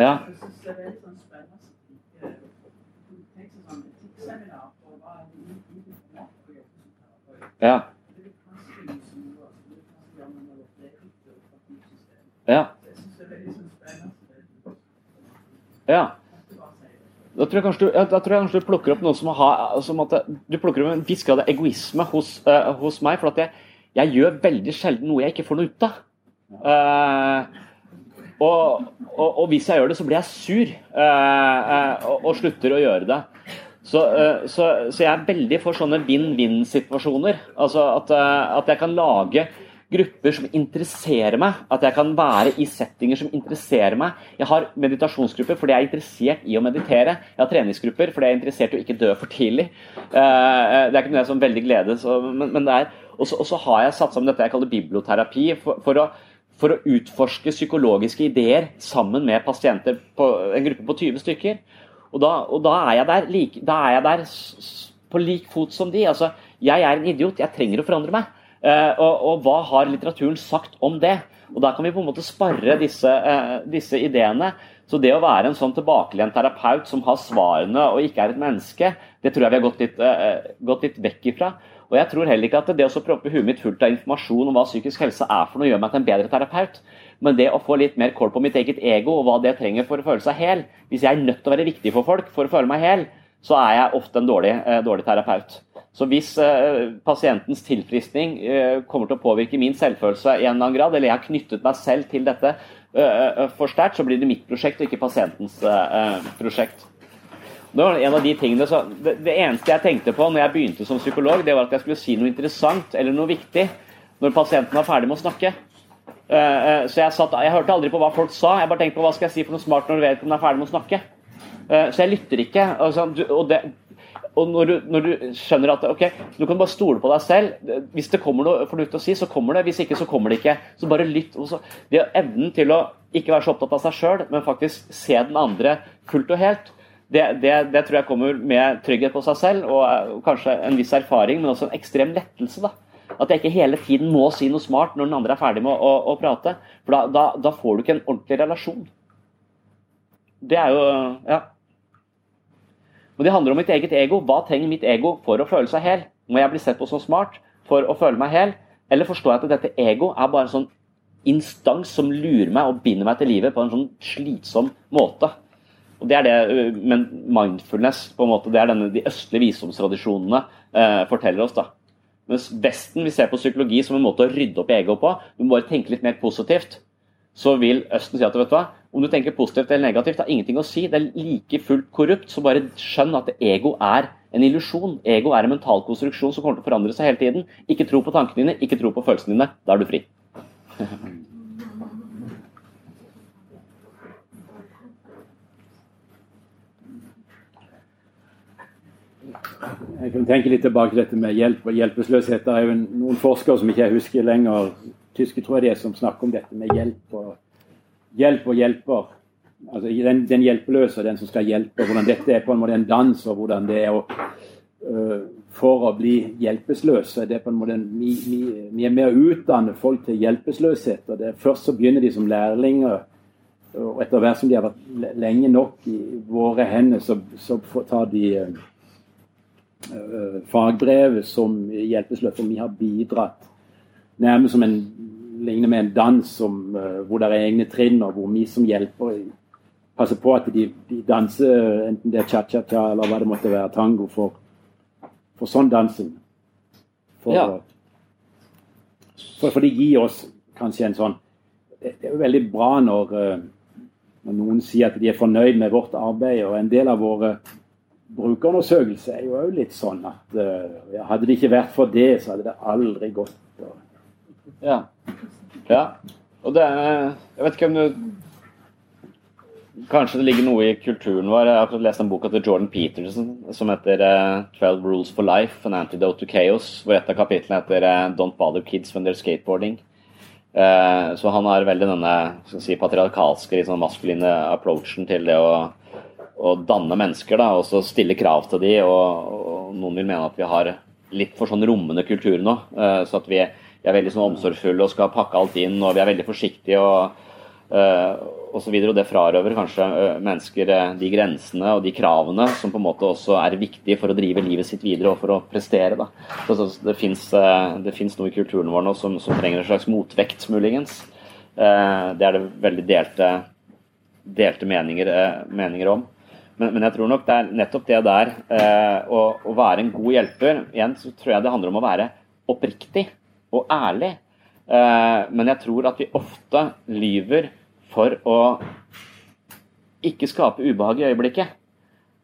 Ja. Ja. Ja. Ja. Da tror, jeg kanskje du, da tror jeg kanskje du plukker opp noe som, har, som at du plukker opp en viss grad av egoisme hos, uh, hos meg. For at jeg, jeg, gjør veldig sjelden noe jeg ikke får noe ut av. Eh, og, og, og, hvis jeg gjør det, så blir jeg sur eh, eh og, og, slutter å gjøre det. Så, eh, så, så jeg er veldig for sånne vinn-vinn-situasjoner. Altså at, eh, at jeg kan lage grupper som interesserer meg. At jeg kan være i settinger som interesserer meg. Jeg har meditasjonsgrupper fordi jeg er interessert i å meditere. Jeg har treningsgrupper fordi jeg er interessert i å ikke dø for tidlig. Eh, det er ikke noe jeg som veldig glede, men, men det er Og så har jeg satt sammen dette jeg kaller biblioterapi. for, for å for å utforske psykologiske ideer sammen med pasienter på en gruppe på 20 stykker. Og da, og da er jeg der, like, da er jeg der på lik fot som de. Altså, jeg er en idiot, jeg trenger å forandre meg. Uh, og, og, hva har litteraturen sagt om det? Og Da kan vi på en måte sparre disse, uh, disse ideene. Så det å være en sånn tilbakelent terapeut som har svarene og ikke er et menneske, det tror jeg vi har gått litt, uh, gått litt vekk ifra. Og jeg tror heller ikke at det å proppe huet mitt fullt av informasjon om hva psykisk helse er for noe, gjør meg til en bedre terapeut. Men det å få litt mer kål på mitt eget ego og hva det trenger for å føle seg hel Hvis jeg er nødt til å være viktig for folk for å føle meg hel, så er jeg ofte en dårlig, dårlig terapeut. Så hvis eh, pasientens tilfriskning eh, kommer til å påvirke min selvfølelse i en eller annen grad, eller jeg har knyttet meg selv til dette eh, for sterkt, så blir det mitt prosjekt og ikke pasientens prosjekt. Det var en av de tingene, så, det, det, eneste jeg tenkte på når jeg begynte som psykolog, det var at jeg skulle si noe interessant eller noe viktig når pasienten var ferdig med å snakke. så jeg, satt, jeg hørte aldri på hva folk sa, jeg bare tenkte på hva skal jeg si for noe smart når vedkommende er ferdig med å snakke. så jeg lytter ikke. Altså, og det, og når du, når du, skjønner at ok, du kan bare stole på deg selv. Hvis det kommer noe fornuftig å si, så kommer det. Hvis ikke, så kommer det ikke. Så bare lytt. Så, det Evnen til å ikke være så opptatt av seg sjøl, men faktisk se den andre fullt og helt, det, det, det, tror jeg kommer med trygghet på seg selv og, og kanskje en viss erfaring, men også en ekstrem lettelse. da. At jeg ikke hele tiden må si noe smart når den andre er ferdig med å, å, å prate. For da, da, da får du ikke en ordentlig relasjon. Det er jo Ja. Men det handler om mitt eget ego. Hva trenger mitt ego for å føle seg hel? Må jeg bli sett på som smart for å føle meg hel? Eller forstår jeg at dette ego er bare en sånn instans som lurer meg og binder meg til livet på en sånn slitsom måte? Og Det er det men mindfulness, på en måte, det er denne de østlige visdomstradisjonene eh, forteller oss. da. Mens Vesten vi ser på psykologi som en måte å rydde opp i ego på. Du må bare tenke litt mer positivt. Så vil Østen si at vet du hva, om du tenker positivt eller negativt, det har ingenting å si. Det er like fullt korrupt. Så bare skjønn at ego er en illusjon. Ego er en mental konstruksjon som kommer til å forandre seg hele tiden. Ikke tro på tankene dine, ikke tro på følelsene dine. Da er du fri. Jeg kan tenke litt tilbake til dette med hjelp og hjelpeløshet. Det er jo noen forskere som ikke jeg husker lenger, tyske tror jeg det er, som snakker om dette med hjelp og hjelp og hjelper. Altså den, den hjelpeløse, den som skal hjelpe. Hvordan dette er på en måte en dans, og hvordan det er å uh, For å bli hjelpeløse. det er på en måte Vi, vi, vi er med å utdanne folk til hjelpeløshet. og det, Først så begynner de som lærlinger. Og etter hvert som de har vært lenge nok i våre hender, så, så tar de uh, fagbrevet som Hjelpesløp, For vi har bidratt nærmest som en ligner med en dans som, uh, hvor det er egne trinn, og hvor vi som hjelper passer på at de, de danser, enten det er cha-cha-cha eller hva det måtte være, tango, for, for sånn dansing. For, ja. for, for, de gir oss kanskje en sånn Det, det er jo veldig bra når, når noen sier at de er fornøyd med vårt arbeid, og en del av våre brukerundersøkelser er jo òg litt sånn at uh, hadde det ikke vært for det, så hadde det aldri gått. Og, ja. ja. Og det er Jeg vet ikke om du Kanskje det ligger noe i kulturen vår. Jeg har lest en bok til Jordan Peterson som heter uh, 12 Rules for Life, An Antidote to Chaos, hvor et av kapitlene heter uh, Don't Bother Kids When They're Skateboarding. Så han har veldig denne si, patriarkalske, sånn maskuline approachen til det å, å danne mennesker, da, og så stille krav til de, og, og, noen vil mene at vi har litt for sånn rommende kultur nå. så at vi vi er veldig sånn omsorgsfulle og skal pakke alt inn, og vi er veldig forsiktige. og uh. Og, og det frarøver kanskje uh, mennesker uh, de grensene og de kravene som på en måte også er viktige for å drive livet sitt videre og for å prestere. Da. Så, så Det fins noe i kulturen vår nå som, som trenger en slags motvekt, muligens. det er det veldig delte, delte meninger, meninger om. Men, men, jeg tror nok det er nettopp det der å, å være en god hjelper Igjen så tror jeg det handler om å være oppriktig og ærlig. Eh, men jeg tror at vi ofte lyver for å ikke skape ubehag i øyeblikket.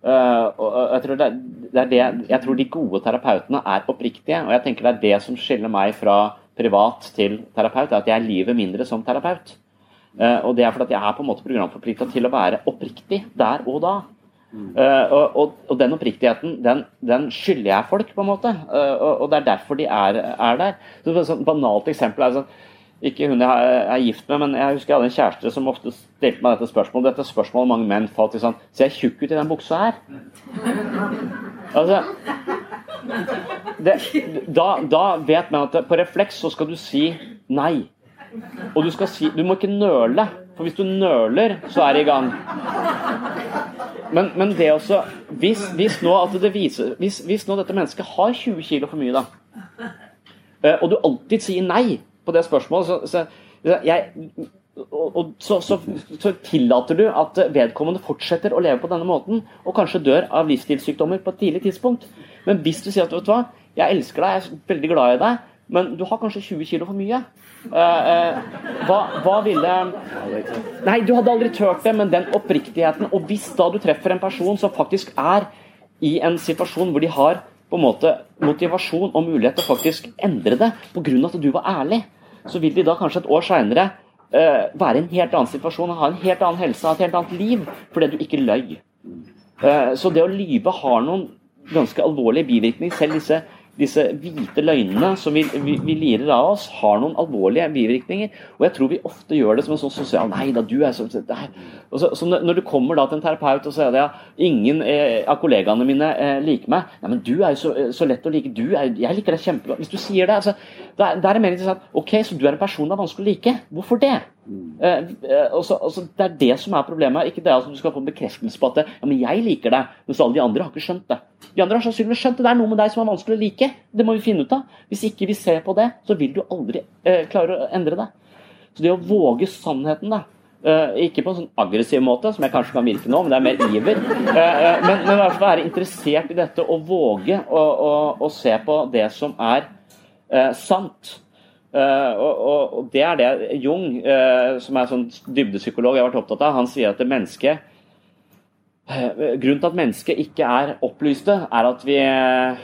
Uh, og jeg tror, det, det det, jeg tror de gode terapeutene er oppriktige. Og jeg tenker det er det som skiller meg fra privat til terapeut, er at jeg lyver mindre som terapeut. Uh, og det er fordi jeg er på en måte programforplikta til å være oppriktig der og da. Uh, og, og, den oppriktigheten, den, den, skylder jeg folk, på en måte. Uh, og, og, det er derfor de er, er der. Så et sånn banalt eksempel er sånn ikke hun jeg er gift med, men jeg husker jeg hadde en kjæreste som ofte stilte meg dette spørsmålet. Dette spørsmålet mange menn falt i sånn Ser jeg tjukk ut i den buksa her? Altså det, da, da, vet man at på refleks så skal du si nei. Og du si Du må ikke nøle, for hvis du nøler, så er det i gang. Men, men det også hvis, hvis, nå at det viser, hvis, hvis, nå dette mennesket har 20 kg for mye, da, eh, og du alltid sier nei på det spørsmålet, så, så, jeg, og, så, så, så, tillater du at vedkommende fortsetter å leve på denne måten, og kanskje dør av livsstilssykdommer på et tidlig tidspunkt. Men hvis du sier at vet du hva, jeg elsker deg, jeg er veldig glad i deg, men du har kanskje 20 kilo for mye. Uh, uh, hva, hva, ville Nei, du hadde aldri turt det, men den oppriktigheten Og hvis da du treffer en person som faktisk er i en situasjon hvor de har på en måte motivasjon og mulighet til å faktisk endre det pga. at du var ærlig, så vil de da kanskje et år seinere uh, eh, være i en helt annen situasjon, ha en helt annen helse, ha et helt annet liv, fordi du ikke løy. så det å lyve har noen ganske alvorlige bivirkninger. Selv disse disse hvite løgnene som vi, vi, vi, lirer av oss, har noen alvorlige bivirkninger. Og jeg tror vi ofte gjør det som en sånn sosial Nei da, du er sånn så, Når du kommer da til en terapeut og sier at ja, ingen eh, av kollegaene mine eh, liker meg Nei, men du er jo så, så lett å like. Du er, jeg liker deg kjempegodt. Hvis du sier det, altså, da, da er det mer interessant Ok, så du er en person det er vanskelig å like. Hvorfor det? Mm. eh, også, også, det er det som er problemet. Ikke det at du skal få en bekreftelse på at ja, men jeg liker deg, mens alle de andre har ikke skjønt det. De andre har sannsynligvis skjønt det. Det er noe med deg som er vanskelig å like. Det må vi finne ut av. Hvis ikke vi ser på det, så vil du aldri eh, klare å endre det. Så det å våge sannheten, da. Uh, ikke på en sånn aggressiv måte, som jeg kanskje kan virke nå, men det er mer iver. Uh, uh, men, men være interessert i dette og våge å, å, å se på det som er sant. Uh, og, og, og, det er det Jung, uh, som er sånn dybdepsykolog, jeg har vært opptatt av, han sier at det mennesket Grunnen til at mennesket ikke er opplyste, er at vi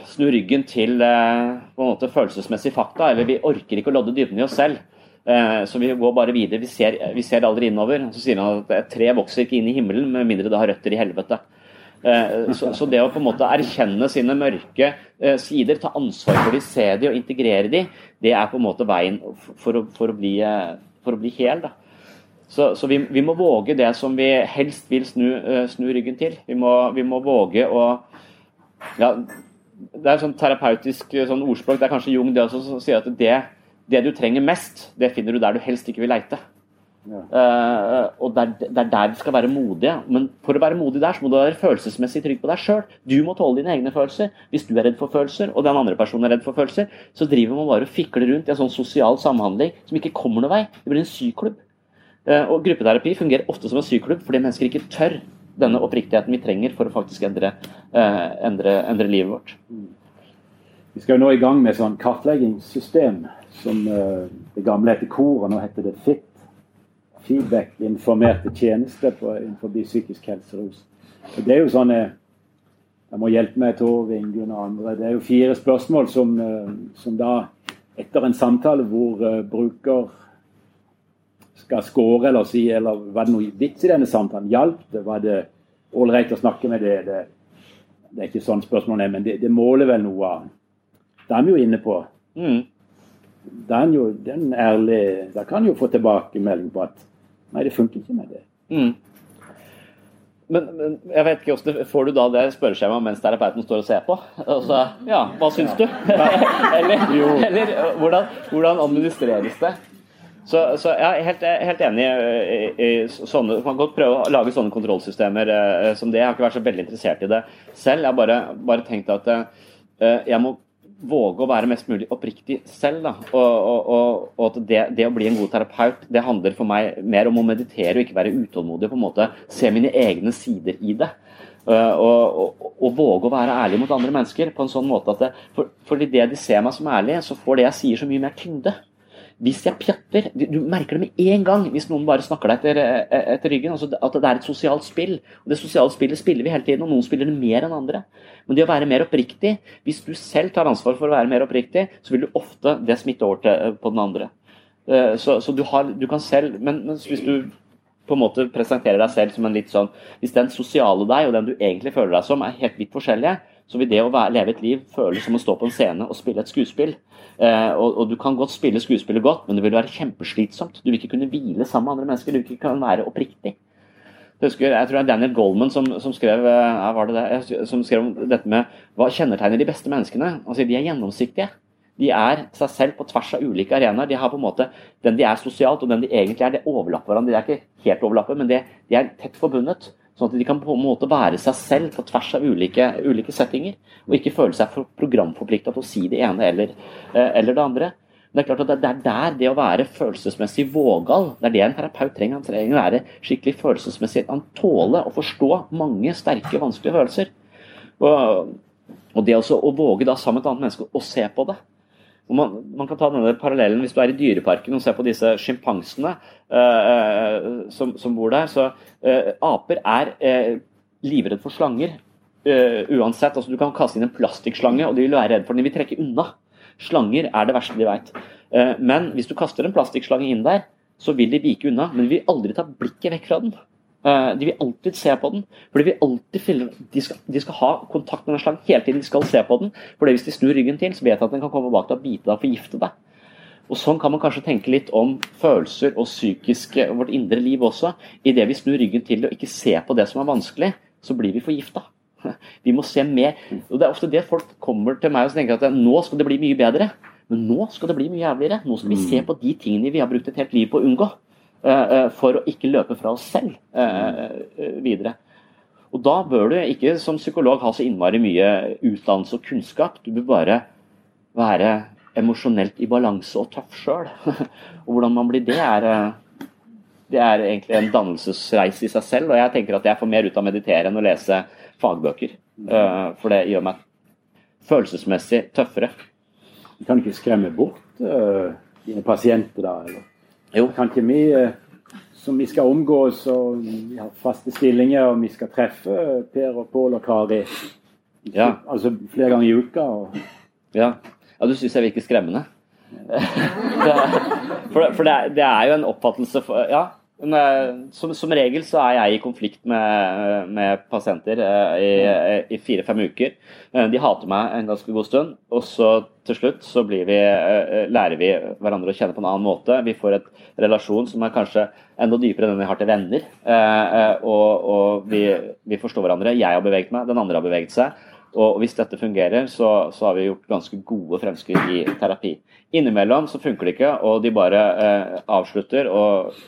snur ryggen til på en måte følelsesmessige fakta, eller vi orker ikke å lodde dybden i oss selv. Så vi går bare videre. Vi ser, vi ser aldri innover. Så sier han at et tre vokser ikke inn i himmelen med mindre det har røtter i helvete. Eh, så, så, det å på en måte erkjenne sine mørke eh, sider, ta ansvar for de, se de og integrere de, det er på en måte veien for å, for å, bli, eh, for å bli, hel. Da. Så, så vi, vi, må våge det som vi helst vil snu, snu ryggen til. Vi må, vi må våge å ja, Det er sånn terapeutisk sånn ordspråk, det er kanskje Jung det også, som sier at det, det du trenger mest, det finner du der du helst ikke vil leite. Ja. Uh, og det er, det er, der vi skal være modige. Men for å være modig der, så må du være følelsesmessig trygg på deg sjøl. Du må tåle dine egne følelser. Hvis du er redd for følelser, og den andre personen er redd for følelser, så driver man bare og fikler rundt i en sånn sosial samhandling som ikke kommer noen vei. Det blir en syklubb. Uh, og gruppeterapi fungerer ofte som en syklubb fordi mennesker ikke tør denne oppriktigheten vi trenger for å faktisk endre, uh, endre, endre livet vårt. Vi skal jo nå i gang med sånn kartleggingssystem som det gamle heter KOR, og nå heter det FIT feedback-informerte tjenester på, innenfor psykisk helse og rus. Det er jo sånne Jeg må hjelpe meg, Tor Ingunn og andre. Det er jo fire spørsmål som, eh, som da, etter en samtale hvor uh, bruker skal score eller si eller Var det noe vits i denne samtalen? Hjalp det? Var det ålreit å snakke med det? det? det? er ikke sånn spørsmålet er, men det, det måler vel noe av Da er vi jo inne på mm. Er jo den ærlig Da kan jo få tilbakemelding på at Nei, det funker ikke med det. Mm. Men, men, jeg vet ikke hvordan får du da det spørreskjemaet mens terapeuten står og ser på? Altså, ja, hva syns du? eller, eller hvordan, hvordan, administreres det? Så, så jeg er helt, helt enig i, i sånne Man kan godt prøve å lage sånne kontrollsystemer eh, som det. Jeg har ikke vært så veldig interessert i det selv. Jeg har bare, bare tenkt at eh, jeg må våge å være mest mulig oppriktig selv. Da. Og, og, og, det, det, å bli en god terapeut det handler for meg mer om å meditere og ikke være utålmodig. på en måte Se mine egne sider i det. Uh, og, og, våge å være ærlig mot andre mennesker på en sånn måte at det, for, fordi det de ser meg som ærlig, så får det jeg sier så mye mer tyngde. Hvis jeg pjatter Du merker det med en gang hvis noen bare snakker deg etter, eh, etter ryggen. Altså at det er et sosialt spill. Og Det sosiale spillet spiller vi hele tiden, og noen spiller det mer enn andre. Men det å være mer oppriktig Hvis du selv tar ansvar for å være mer oppriktig, så vil du ofte det smitte over til, eh, på den andre. Eh, så, så du, har, du, kan selv men, hvis du på en måte presenterer deg selv som en litt sånn Hvis den sosiale deg og den du egentlig føler deg som, er helt vidt forskjellige, så vil det å være, leve et liv føles som å stå på en scene og spille et skuespill. Eh, og, og, Du kan godt spille skuespillet godt, men det vil være kjempeslitsomt. Du vil ikke kunne hvile sammen med andre mennesker. Du vil ikke kunne være oppriktig. Jeg, husker, jeg tror det er Daniel Goldman som, som, skrev, ja, det det? som skrev om dette med hva kjennetegner de beste menneskene. Altså, de er gjennomsiktige. De er seg selv på tvers av ulike arenaer. De har på en måte Den de er sosialt, og den de egentlig er, det overlapper hverandre. De er ikke helt overlappet, men de, de er tett forbundet. Sånn at de kan på en måte være seg selv på tvers av ulike, ulike settinger. Og ikke føle seg programforplikta til å si det ene eller, eh, eller, det andre. Men det er klart at det er der det å være følelsesmessig vågal, det er det en terapeut trenger. Han trenger å være skikkelig følelsesmessig. Han tåler å forstå mange sterke, vanskelige følelser. Og, og det også å våge da sammen med et annet menneske å se på det. Man, man, kan ta denne parallellen hvis du er i dyreparken og ser på disse sjimpansene uh, som, som, bor der. så uh, Aper er uh, livredd for slanger uansett. altså Du kan kaste inn en plastikkslange, og de vil være redd for den. De vil trekke unna. Slanger er det verste de vet. men hvis du kaster en plastikkslange inn der, så vil de vike unna, men de vil aldri ta blikket vekk fra den. Eh, de vil alltid se på den. for De vil alltid filme, de skal, de skal ha kontakt med den slangen hele tiden. De skal se på den. for Hvis de snur ryggen til, så vet de at den kan komme bak deg og bite deg og forgifte deg. Og Sånn kan man kanskje tenke litt om følelser og psykiske og vårt indre liv også. Idet vi snur ryggen til og ikke ser på det som er vanskelig, så blir vi forgifta. Vi må se mer. Og Det er ofte det folk kommer til meg og tenker at nå skal det bli mye bedre. Men nå skal det bli mye jævligere. Nå skal vi se mm. på de tingene vi har brukt et helt liv på å unngå. Eh, eh, for å ikke løpe fra oss selv eh, videre. Og Da bør du ikke som psykolog ha så innmari mye utdannelse og kunnskap. Du bør bare være emosjonelt i balanse og tøff sjøl. og hvordan man blir det, er, det er egentlig en dannelsesreise i seg selv. Og jeg tenker at jeg får mer ut av å meditere enn å lese fagbøker. For det gjør meg følelsesmessig tøffere. Du kan ikke skremme bort dine pasienter da? eller? Jo. Kan ikke vi eh, som vi skal omgås og vi har faste stillinger og vi skal treffe Per og Pål og Kari ja. altså flere ganger i uka? Og... Ja. ja, du syns jeg virker skremmende? for, for det, er, det, er, jo en oppfattelse for, Ja, men, eh, som, som, regel så er jeg i konflikt med, med pasienter eh, i, i fire-fem uker. Eh, de hater meg en ganske god stund, og så til slutt så vi, lærer vi hverandre å kjenne på en annen måte. Vi får et relasjon som er kanskje enda dypere enn den vi har til venner. Og, og vi, vi, forstår hverandre. Jeg har beveget meg, den andre har beveget seg. Og hvis dette fungerer, så, så har vi gjort ganske gode fremskritt i terapi. Innimellom så funker det ikke, og de bare avslutter. og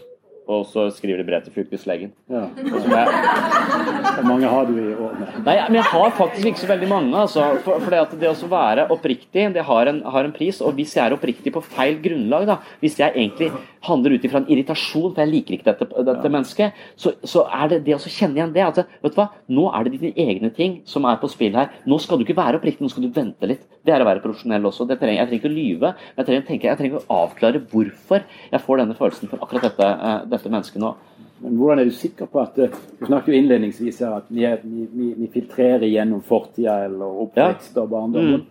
og så skriver de brev til fylkeslegen. Ja. Hvor mange har du i år? Nei, men Jeg har faktisk ikke så veldig mange. Altså, for, for det, det å være oppriktig det har en, har en, pris. Og hvis jeg er oppriktig på feil grunnlag, da, hvis jeg egentlig handler ut ifra en irritasjon, for jeg liker ikke dette, dette mennesket, så, så, er det det å kjenne igjen det. At vet du hva, nå er det dine egne ting som er på spill her. Nå skal du ikke være oppriktig, nå skal du vente litt. Det er å være profesjonell også. Jeg trenger ikke å lyve, men jeg trenger, tenke, jeg trenger, å avklare hvorfor jeg får denne følelsen for akkurat dette, uh, dette mennesket nå. Men hvordan er du sikker på at eh, Du snakket jo innledningsvis her at vi, vi, vi filtrerer gjennom fortida eller oppvekst og barndom. Mm.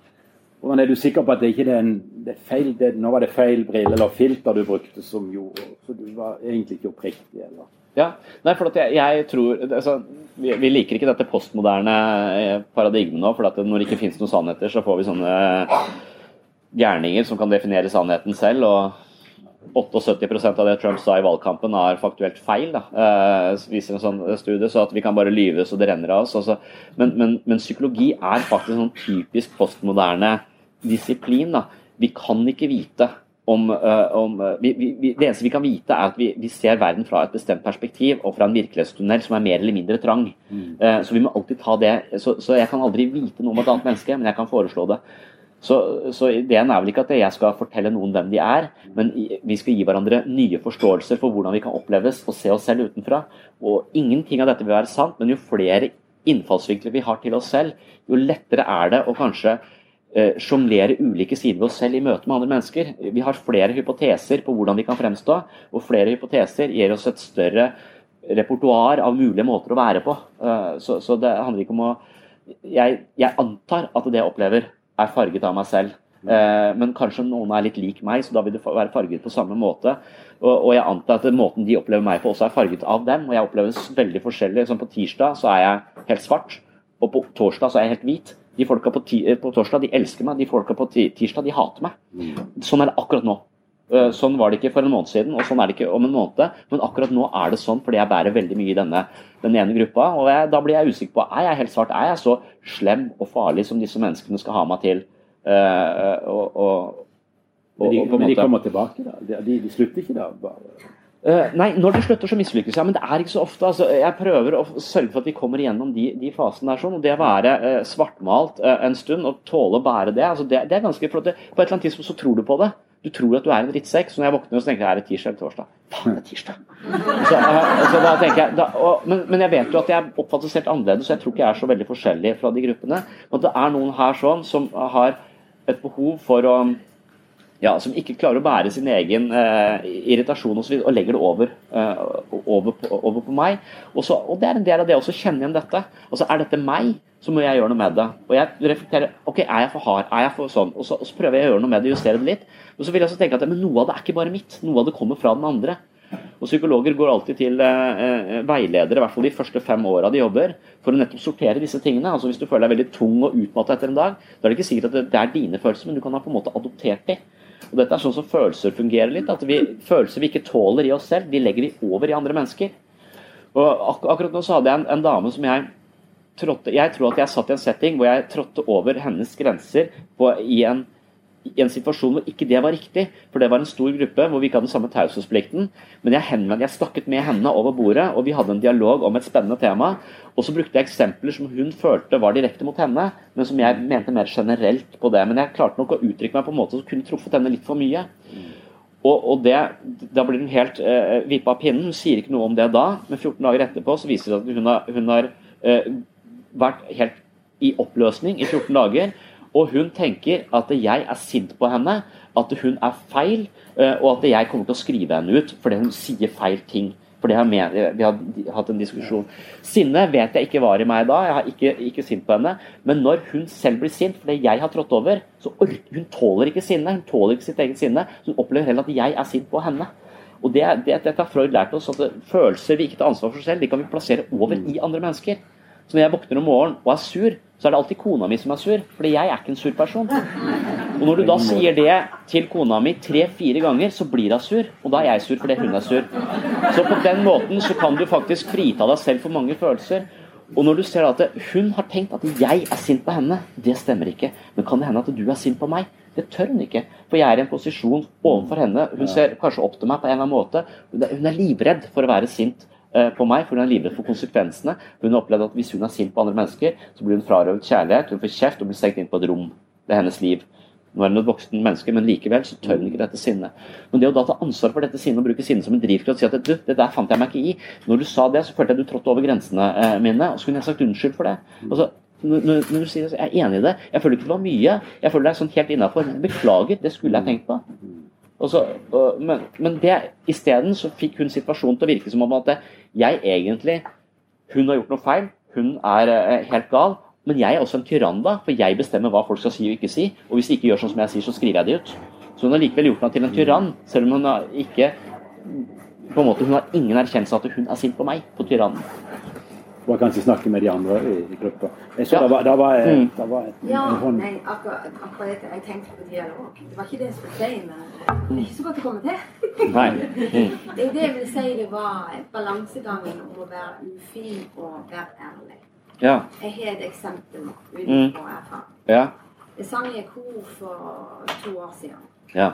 Hvordan er du sikker på at det ikke er en det er feil, det, nå var det feil brille eller filter du brukte som gjorde Så du var egentlig ikke oppriktig? eller? Ja, Nei, for jeg, jeg, tror altså, vi, vi, liker ikke dette postmoderne eh, paradigmet nå. for Når det ikke finnes noen sannheter, så får vi sånne gærninger som kan definere sannheten selv. og 78% av det Trump sa i valgkampen er faktuelt feil, uh, viser en sånn studie. Så at vi kan bare lyve så det renner av oss. Altså. Men, men, men, psykologi er faktisk en sånn typisk postmoderne disiplin. da. Vi kan ikke vite om, eh, om eh, vi, vi, Det eneste vi kan vite, er at vi, vi, ser verden fra et bestemt perspektiv og fra en virkelighetstunnel som er mer eller mindre trang. Mm. Eh, så vi må alltid ta det. Så, så, jeg kan aldri vite noe om et annet menneske, men jeg kan foreslå det. Så, så ideen er vel ikke at jeg skal fortelle noen hvem de er, men vi skal gi hverandre nye forståelser for hvordan vi kan oppleves og se oss selv utenfra. Og ingenting av dette vil være sant, men jo flere innfallsvinkler vi har til oss selv, jo lettere er det å kanskje eh, sjonglere ulike sider ved oss selv i møte med andre mennesker. Vi har flere hypoteser på hvordan vi kan fremstå, og flere hypoteser gir oss et større repertoar av mulige måter å være på. Eh, så, så, det handler ikke om å jeg, jeg, antar at det jeg opplever, er farget av meg selv. Eh, men kanskje noen er litt lik meg, så da vil det være farget på samme måte. Og, og jeg antar at måten de opplever meg på, også er farget av dem. Og jeg oppleves veldig forskjellig. Som på tirsdag så er jeg helt svart, og på torsdag så er jeg helt hvit. De folka på, på, torsdag de elsker meg, de folka på tirsdag de hater meg. Sånn er det akkurat nå. Eh, sånn var det ikke for en måned siden, og sånn er det ikke om en måned. Men akkurat nå er det sånn fordi jeg bærer veldig mye i denne, den ene gruppa. Og jeg, da blir jeg usikker på er jeg helt svart, er jeg så slem og farlig som disse menneskene skal ha meg til. Uh, og, og, og, men, de, men de kommer tilbake, da? De, de slutter ikke da? bare Uh, nei, når det slutter, så mislykkes jeg. Men det er ikke så ofte. Altså, jeg prøver å sørge for at vi kommer igjennom de, de fasene der. sånn, og Det å være uh, svartmalt uh, en stund og tåle å bære det, altså, det, det er ganske flott. På et eller annet tidspunkt så tror du på det. Du tror at du er en drittsekk. Så når jeg våkner, så tenker jeg er det tirsdag eller torsdag. Faen, det er tirsdag! Så, så da tenker jeg, da, og, men, men, jeg vet jo at jeg oppfattes helt annerledes, så jeg tror ikke jeg er så veldig forskjellig fra de gruppene. Men det er noen her sånn som har et behov for å ja, som ikke klarer å bære sin egen eh, irritasjon og, og legger det over, eh, over, på, over på meg. Og, så, og, Det er en del av det å kjenne igjen dette. Altså, Er dette meg, så må jeg gjøre noe med det. Og jeg reflekterer ok, er jeg for hard, er jeg for sånn? Og så, og så prøver jeg å gjøre noe med det, justere det litt. Og så vil jeg også tenke at men noe av det er ikke bare mitt, noe av det kommer fra den andre. Og Psykologer går alltid til eh, eh veiledere, i hvert fall de første fem åra de jobber, for å nettopp sortere disse tingene. Altså Hvis du føler deg veldig tung og utmattet etter en dag, da er det ikke sikkert at det, er dine følelser, men du kan ha på en måte adoptert dem. Og Dette er sånn som følelser fungerer litt. at vi, Følelser vi ikke tåler i oss selv, de legger vi over i andre mennesker. Og ak Akkurat nå så hadde jeg en, en dame som jeg trådte Jeg tror at jeg satt i en setting hvor jeg trådte over hennes grenser på, i en i en situasjon hvor ikke det var riktig. For det var en stor gruppe hvor vi ikke hadde den samme taushetsplikten. Men jeg, henvendte, jeg snakket med henne over bordet, og vi hadde en dialog om et spennende tema. Og så brukte jeg eksempler som hun følte var direkte mot henne, men som jeg mente mer generelt på det. Men jeg klarte nok å uttrykke meg på en måte som kunne truffet henne litt for mye. Og, og det, Da blir hun helt eh, vippa av pinnen. Hun sier ikke noe om det da, men 14 dager etterpå så viser det seg at hun har, hun har eh, vært helt i oppløsning i 14 dager. Og hun tenker at jeg er sint på henne, at hun er feil, eh, og at jeg kommer til å skrive henne ut fordi hun sier feil ting. For det har Vi har hatt en diskusjon. Sinne vet jeg ikke var i meg da, jeg har ikke, ikke sint på henne. Men når hun selv blir sint fordi jeg har trådt over, så hun tåler ikke sinne. Hun tåler ikke sitt eget sinne. Så hun opplever heller at jeg er sint på henne. Og det, det, Dette har Freud lært oss, at følelser vi ikke tar ansvar for selv, de kan vi plassere over i andre mennesker. Så når jeg våkner om morgenen og er sur, så er det alltid kona mi som er sur. Fordi jeg er ikke en sur person. Og når du da sier det til kona mi tre-fire ganger, så blir hun sur. Og da er jeg sur fordi hun er sur. Så på den måten så kan du faktisk frita deg selv for mange følelser. Og når du ser at hun har tenkt at jeg er sint på henne, det stemmer ikke. Men kan det hende at du er sint på meg? Det tør hun ikke. For jeg er i en posisjon overfor henne. Hun ser kanskje opp til meg på en eller annen måte. Hun er livredd for å være sint på meg, for hun er livredd for konsekvensene. Hun har opplevd at hvis hun er sint på andre mennesker, så blir hun frarøvet kjærlighet, hun får kjeft og blir stengt inn på et rom. Det er hennes liv. Nå er hun et voksen menneske, men likevel så tør hun ikke dette sinnet. Men det å da ta ansvar for dette sinnet og bruke sinnet som en drivkraft si at du, det der fant jeg meg ikke i. Når du sa det, så følte jeg at du trådte over grensene eh, mine, og så kunne jeg sagt unnskyld for det. Altså, når, du sier det, jeg er enig i det, jeg føler ikke det var mye, jeg føler er sånn helt innafor. Beklager, det skulle jeg tenkt på. Så, men, men isteden så fikk hun situasjonen til å virke som om at jeg egentlig Hun har gjort noe feil, hun er eh, helt gal, men jeg er også en tyrann, da, for jeg bestemmer hva folk skal si og ikke si. Og hvis de ikke gjør sånn som jeg sier, så skriver jeg det ut. Så hun har likevel gjort meg til en tyrann, selv om hun har ikke på en måte, Hun har ingen erkjennelse av at hun er sint på meg, på tyrannen og kanskje snakke med de andre i, i gruppa. Jeg så ja. da var, da var, mm. da var jeg, Ja, nei, akkurat, akkurat dette. Jeg tenkte på dialog. Det var ikke det jeg skulle si, men det er ikke så godt å komme til. Nei. Mm. Det, det jeg vil si, det var balansegangen om å være ufin og være ærlig. Ja. Jeg har et eksempel ut fra mm. erfaring. Ja. Jeg sang i et kor for to år siden. Ja.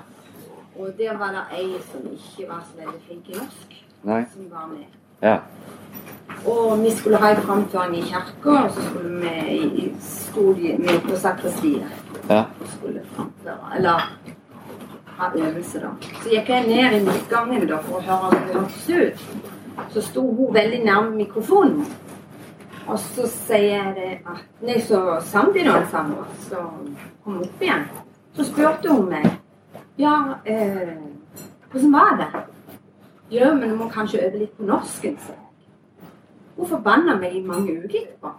Og der var det ei som ikke var så veldig flink i norsk, Nei. som var med. Ja. Og vi skulle ha en framføring i kirka, og så skulle vi i- sto på sakristiet Ja. skulle framføre. Eller ha øvelse, da. Så gikk jeg ned i midtgangen da for å høre om det hørtes ut. Så sto hun veldig nærme mikrofonen. Og så sier jeg det at Nei, så sang de noe sammen, så kom hun opp igjen. Så spurte hun meg Ja, eh, hvordan var det? Ja, men du må kanskje øve litt på norsken, jeg. Hun forbanna meg i mange uker etterpå.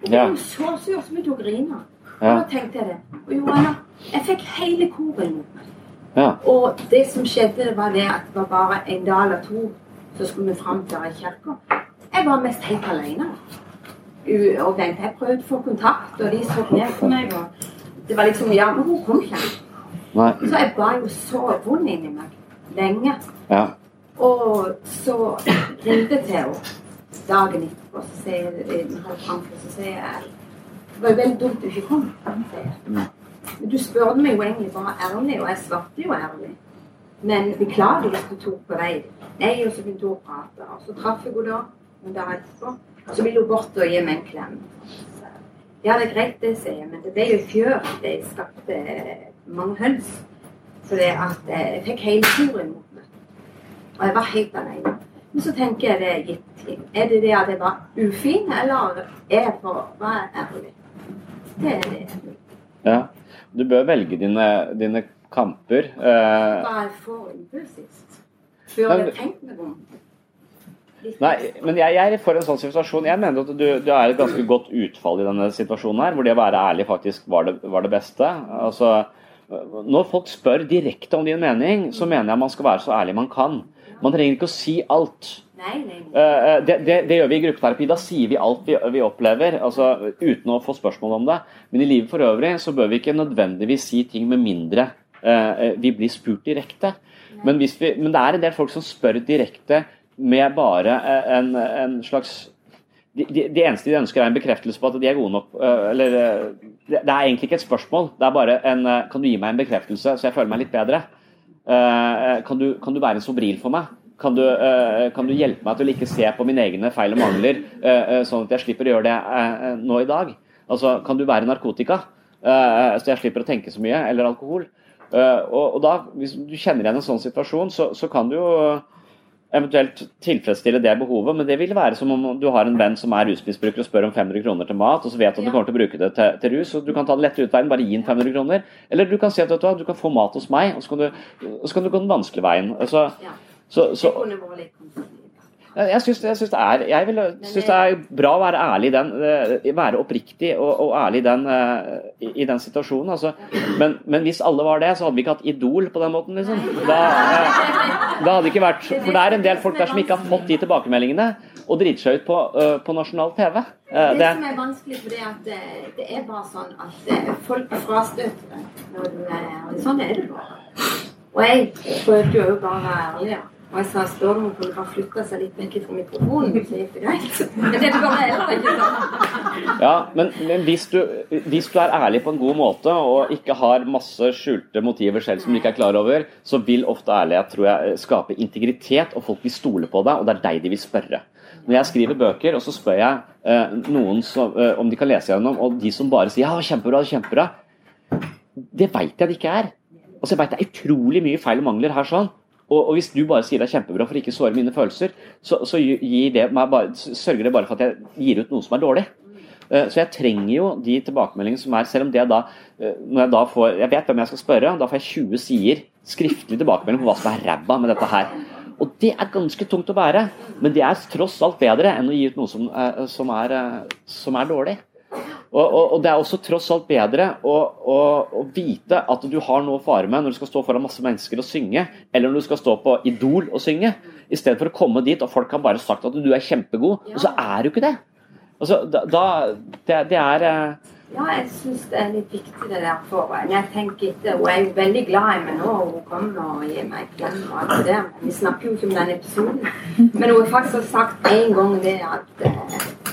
Hun Ja. ble jo så sur som hun tok grine. Ja. Og da tenkte jeg det. Og Johanna, jeg fikk hele koret imot meg. Ja. Og det som skjedde, var det at det var bare en dag eller to så skulle vi fram til kirka. Jeg var mest helt alene. Og vent, jeg prøvde å få kontakt, og de så ned på meg. og Det var liksom Ja, men hun kom ikke. Nei. Så jeg ba jo så vondt inni meg lenge. Ja. Og så ringte jeg til henne dagen etterpå, så sier når så sier jeg Det var jo veldig dumt du ikke kom. sier. Men du spurte meg jo egentlig bare ærlig, og jeg svarte jo ærlig. Men beklager hvis du tok på vei. Nei, og så begynte hun å prate. Og så traff jeg henne da, noen dager etterpå. Og så ville hun bort og gi meg en klem. Ja, det er greit, det, sier jeg, men det ble jo i fjør. Det skapte mange høns. Så det at eh, jeg fikk hele turen mot meg. Og jeg var helt alene. Men så tenker jeg det gitt. Er det det at jeg var ufin, eller er jeg for å være ærlig? Det er det. ja. Du bør velge dine, dine kamper. Eh, Var jeg for impulsivt? Burde jeg tenkt meg om? Nei, men jeg, jeg er for en sånn situasjon. Jeg mener at du, du er et ganske godt utfall i denne situasjonen her, hvor det å være ærlig faktisk var det, var det beste. Altså, når folk spør direkte om din mening, så mener jeg man skal være så ærlig man kan. Man trenger ikke å si alt. Nei, nei, nei. Eh, Det, det, det gjør vi i gruppeterapi. Da sier vi alt vi, vi opplever, altså uten å få spørsmål om det. Men i livet for øvrig så bør vi ikke nødvendigvis si ting med mindre eh, vi blir spurt direkte. Men, hvis vi, men det er en del folk som spør direkte med bare eh, en, en slags de, de, de eneste de ønsker, er en bekreftelse på at de er gode nok. eh, Eller eh, Det det er egentlig ikke et spørsmål. Det er bare en eh, Kan du gi meg en bekreftelse, så jeg føler meg litt bedre? Eh, Kan du, kan du være en sobril for meg? Kan du, eh, kan du hjelpe meg til å ikke se på mine egne feil og mangler, eh, eh, sånn at jeg slipper å gjøre det eh, eh, nå i dag? Altså, Kan du være narkotika, eh, så jeg slipper å tenke så mye, eller alkohol? Eh, og, og da, Hvis du kjenner igjen en sånn situasjon, så, så kan du jo eventuelt tilfredsstille det behovet, men det vil være som om du har en venn som er rusmisbruker og spør om 500 kroner til mat, og så vet du at du Ja. kommer til å bruke det til, til rus, og du kan ta den lette utveien, bare gi den 500 kroner. Eller du kan si at du, du kan få mat hos meg, og så kan du, så kan du gå den vanskelige veien. Altså, Ja. så, så, jeg synes syns, jeg syns det, er, jeg vil, syns det er bra å være ærlig i den, eh, være oppriktig og, og ærlig den, eh, i, i den situasjonen. Altså. Men, men hvis alle var det, så hadde vi ikke hatt Idol på den måten. Liksom. Da, da hadde ikke vært For det er en del folk der som ikke har fått de tilbakemeldingene, og driter seg ut på, på nasjonal TV. Eh, Det det, som er vanskelig, for det er at eh, det er bare sånn at eh, folk er frastøtende. Sånn er det bare. Og jeg prøvde jo bare å være ærlig. ja. Og jeg sa spør du om hun kunne bare flytte seg litt vekk fra mikrofonen, så gikk det greit. Men det går heller ikke ja, men, men hvis, du, hvis du er ærlig på en god måte og ikke har masse skjulte motiver selv som du ikke er klar over, så vil ofte ærlighet tror jeg, skape integritet, og folk vil stole på deg, og det er deg de vil spørre. Når jeg skriver bøker, og så spør jeg eh, noen som, eh, om de kan lese gjennom, og de som bare sier ja, kjempebra, kjempebra, det veit jeg det ikke er. Altså, jeg vet Det er utrolig mye feil og mangler her. sånn, og, og hvis du bare sier det er kjempebra for ikke å såre mine følelser, så, så det bare, sørger det bare for at jeg gir ut noe som er dårlig. Eh, Så jeg trenger jo de tilbakemeldingene som er, selv om det da eh, når Jeg da får, jeg vet hvem jeg skal spørre, da får jeg 20 sider skriftlig tilbakemelding på hva som er ræva med dette her. Og det er ganske tungt å bære, men det er tross alt bedre enn å gi ut noe som, eh, som, er, som er dårlig. Og, og, og det er også tross alt bedre å, å, å vite at du har noe å fare med når du skal stå foran masse mennesker og synge, eller når du skal stå på Idol og synge, i stedet for å komme dit og folk har bare sagt at du er kjempegod, og så er du ikke det. Altså, da, da det, det er eh, Ja, jeg syns det er litt viktig det der for Når jeg tenker etter Hun er jo veldig glad i meg nå, og hun kommer og gir meg klem og alt det der. Vi snakker jo ikke om den episoden. Men hun har faktisk sagt en gang det at eh,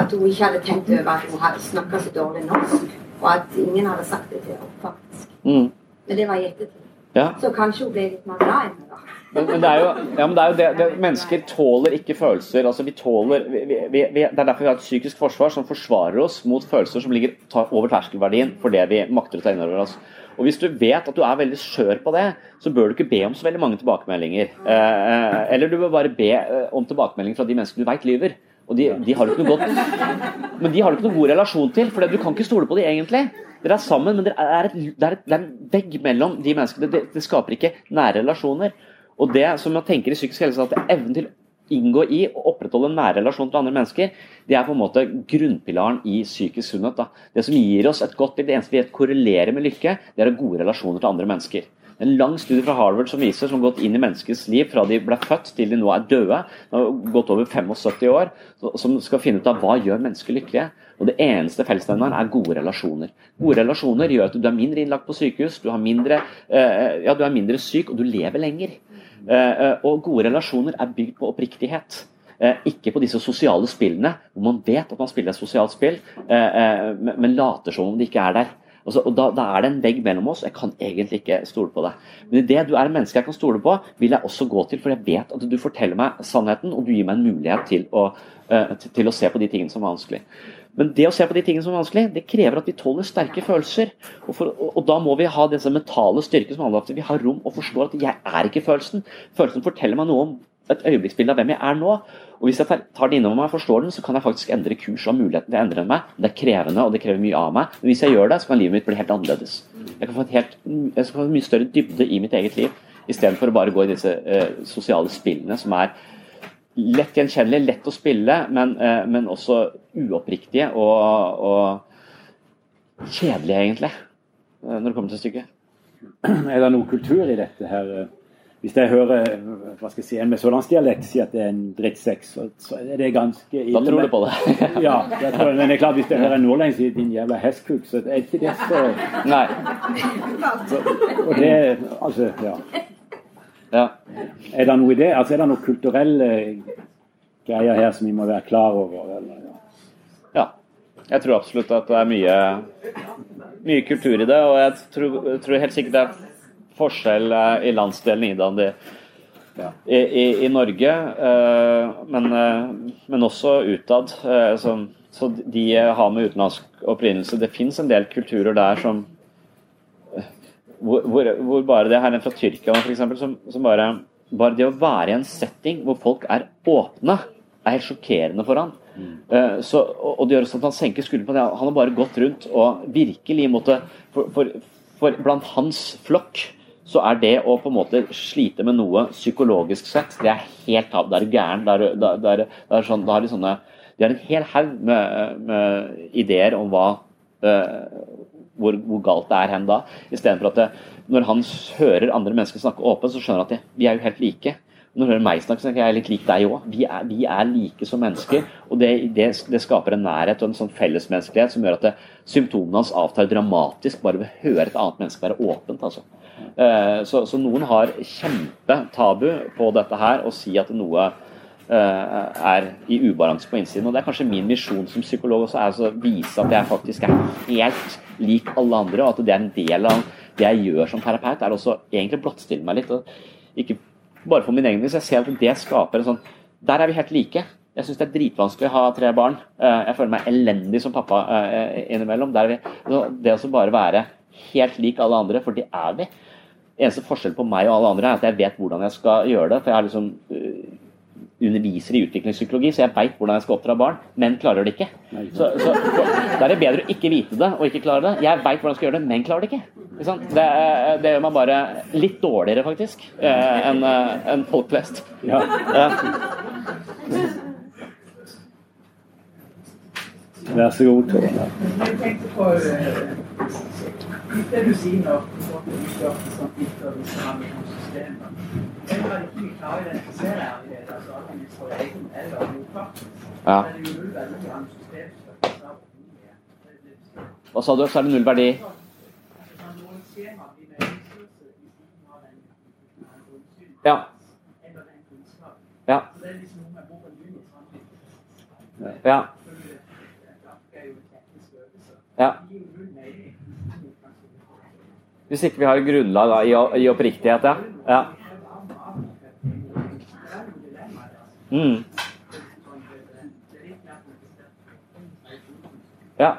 at hun ikke hadde tenkt over at hun hadde snakka så dårlig norsk. Og at ingen hadde sagt det til henne, faktisk. mm, Men det var i ettertid. Ja. Så kanskje hun ble litt mer glad i meg, da. Men, men det er jo, ja, men det er jo det, det, Mennesker tåler ikke følelser. altså vi tåler, vi, vi, vi, Det er derfor vi har et psykisk forsvar som forsvarer oss mot følelser som ligger over terskelverdien for det vi makter å ta inn over oss. Og Hvis du vet at du er veldig skjør på det, så bør du ikke be om så veldig mange tilbakemeldinger. Eh, eller du bør bare be eh, om tilbakemeldinger fra de menneskene du veit lyver. Og de, de har du ikke noe godt Men de har du ikke noe god relasjon til, for du kan ikke stole på de egentlig. Dere er sammen, men det, er en vegg mellom de menneskene. Det, det, skaper ikke nære relasjoner. Og det som jeg tenker i psykisk helse, at evnen til å inngå i og opprettholde en nær relasjon til andre mennesker, det er på en måte grunnpilaren i psykisk sunnhet. Da. Det som gir oss et godt liv, det eneste vi korrelerer med lykke, det er gode relasjoner til andre mennesker. En lang studie fra Harvard som viser, som har gått inn i menneskets liv fra de ble født til de nå er døde, har gått over 75 år, som skal finne ut av hva gjør mennesker lykkelige. Og Det eneste fellesnevneren er gode relasjoner. Gode relasjoner gjør at du er mindre innlagt på sykehus, du, mindre, eh, ja, du er mindre syk og du lever lenger. Eh, eh, og gode relasjoner er bygd på oppriktighet. Ikke på disse sosiale spillene hvor man vet at man spiller et sosialt spill, men later som om det ikke er der. Altså, og da, da, er det en vegg mellom oss. Jeg kan egentlig ikke stole på deg. Men idet det du er en menneske jeg kan stole på, vil jeg også gå til, for jeg vet at du forteller meg sannheten, og du gir meg en mulighet til å, til å se på de tingene som er vanskelig. Men det å se på de tingene som er vanskelig, det krever at vi tåler sterke følelser. Og, for, og, og da må vi ha disse mentale styrker som handler om at vi har rom og forstår at jeg er ikke følelsen. Følelsen forteller meg noe om et øyeblikksbilde av hvem jeg er nå. Og Hvis jeg tar det innover meg og forstår den, så kan jeg faktisk endre kurs og muligheten til å endre meg. Det er krevende, og det krever mye av meg. Men hvis jeg gjør det, så kan livet mitt bli helt annerledes. Jeg kan få, helt, jeg skal få en mye større dybde i mitt eget liv, istedenfor å bare gå i disse eh, sosiale spillene som er lett gjenkjennelige, lett å spille, men, eh, men også uoppriktige og, og kjedelige, egentlig, uh, når det kommer til stykket. Er det noe kultur i dette her? Hvis jeg hører hva skal jeg si, en med sørlandsdialekt si at det er en drittsekk, så, så, er det ganske ille. Da tror du på det. ja, Jeg tror men det er klart hvis jeg hører en nordlending si 'din jævla hestkuk', så er ikke det så Nei. Så, og det Altså, ja. ja. Er det noe i det? Altså, er det noen kulturelle greier her som vi må være klar over? Eller, ja. ja. Jeg tror absolutt at det er mye, mye kultur i det, og jeg tror, tror helt sikkert det er forskjell eh, i landsdelen i ja. i, i, i, Norge, eh, men, eh, men også utad. Så, så, de har med utenlandsk opprinnelse. Det fins en del kulturer der som hvor, hvor, hvor bare det her er fra Tyrkia f.eks. Som, som bare, bare det å være i en setting hvor folk er åpne, er helt sjokkerende for han. Mm. Så, og, det gjør også at han senker skuldrene på det. Han har bare gått rundt og virkelig måtte for, for, for blant hans flokk så er det å på en måte slite med noe psykologisk sett, det er helt tabb. Da er du gæren. Da, er, da, da, er, sånn, de sånne De har en hel haug med, med, ideer om hva uh, hvor, hvor, galt det er hen da. Istedenfor at det, når han hører andre mennesker snakke åpent, så skjønner han at det, vi er jo helt like. Når du hører meg snakke, så tenker jeg er litt lik deg òg. Vi, vi, er like som mennesker. Og det, det, det, skaper en nærhet og en sånn fellesmenneskelighet som gjør at det, symptomene hans avtar dramatisk bare ved å høre et annet menneske være åpent. altså. Eh, så, så, noen har kjempetabu på dette her å si at noe eh, er i ubalanse på innsiden. Og det er kanskje min misjon som psykolog også, er å vise at jeg faktisk er helt lik alle andre, og at det er en del av det jeg gjør som terapeut, er også egentlig blottstille meg litt. og Ikke bare for min egen del, jeg ser at det skaper en sånn Der er vi helt like. Jeg syns det er dritvanskelig å ha tre barn. Eh, jeg føler meg elendig som pappa innimellom. Det å bare være helt lik alle andre, for det er vi. Eneste forskjell på meg og alle andre er at jeg vet hvordan jeg skal gjøre det. For jeg er liksom uh, underviser i utviklingspsykologi, så jeg veit hvordan jeg skal oppdra barn. Men klarer det ikke. Så, så Da er det bedre å ikke vite det og ikke klare det. Jeg veit hvordan jeg skal gjøre det, men klarer det ikke. ikke det, det, gjør meg bare litt dårligere, faktisk, uh, enn uh, en folk flest. Ja. Vær så god, Tore. Jeg tenkte på det du sier nå, som ikke systemer. Jeg har ikke mye klar identifisere ærlighet, altså at vi egen eller motpart. Ja. Hva sa du? Så er det null verdi? Ja. Ja. Ja. Ja. Hvis ikke vi har grunnlag da, i, i oppriktighet, ja. ja. Mm. Ja.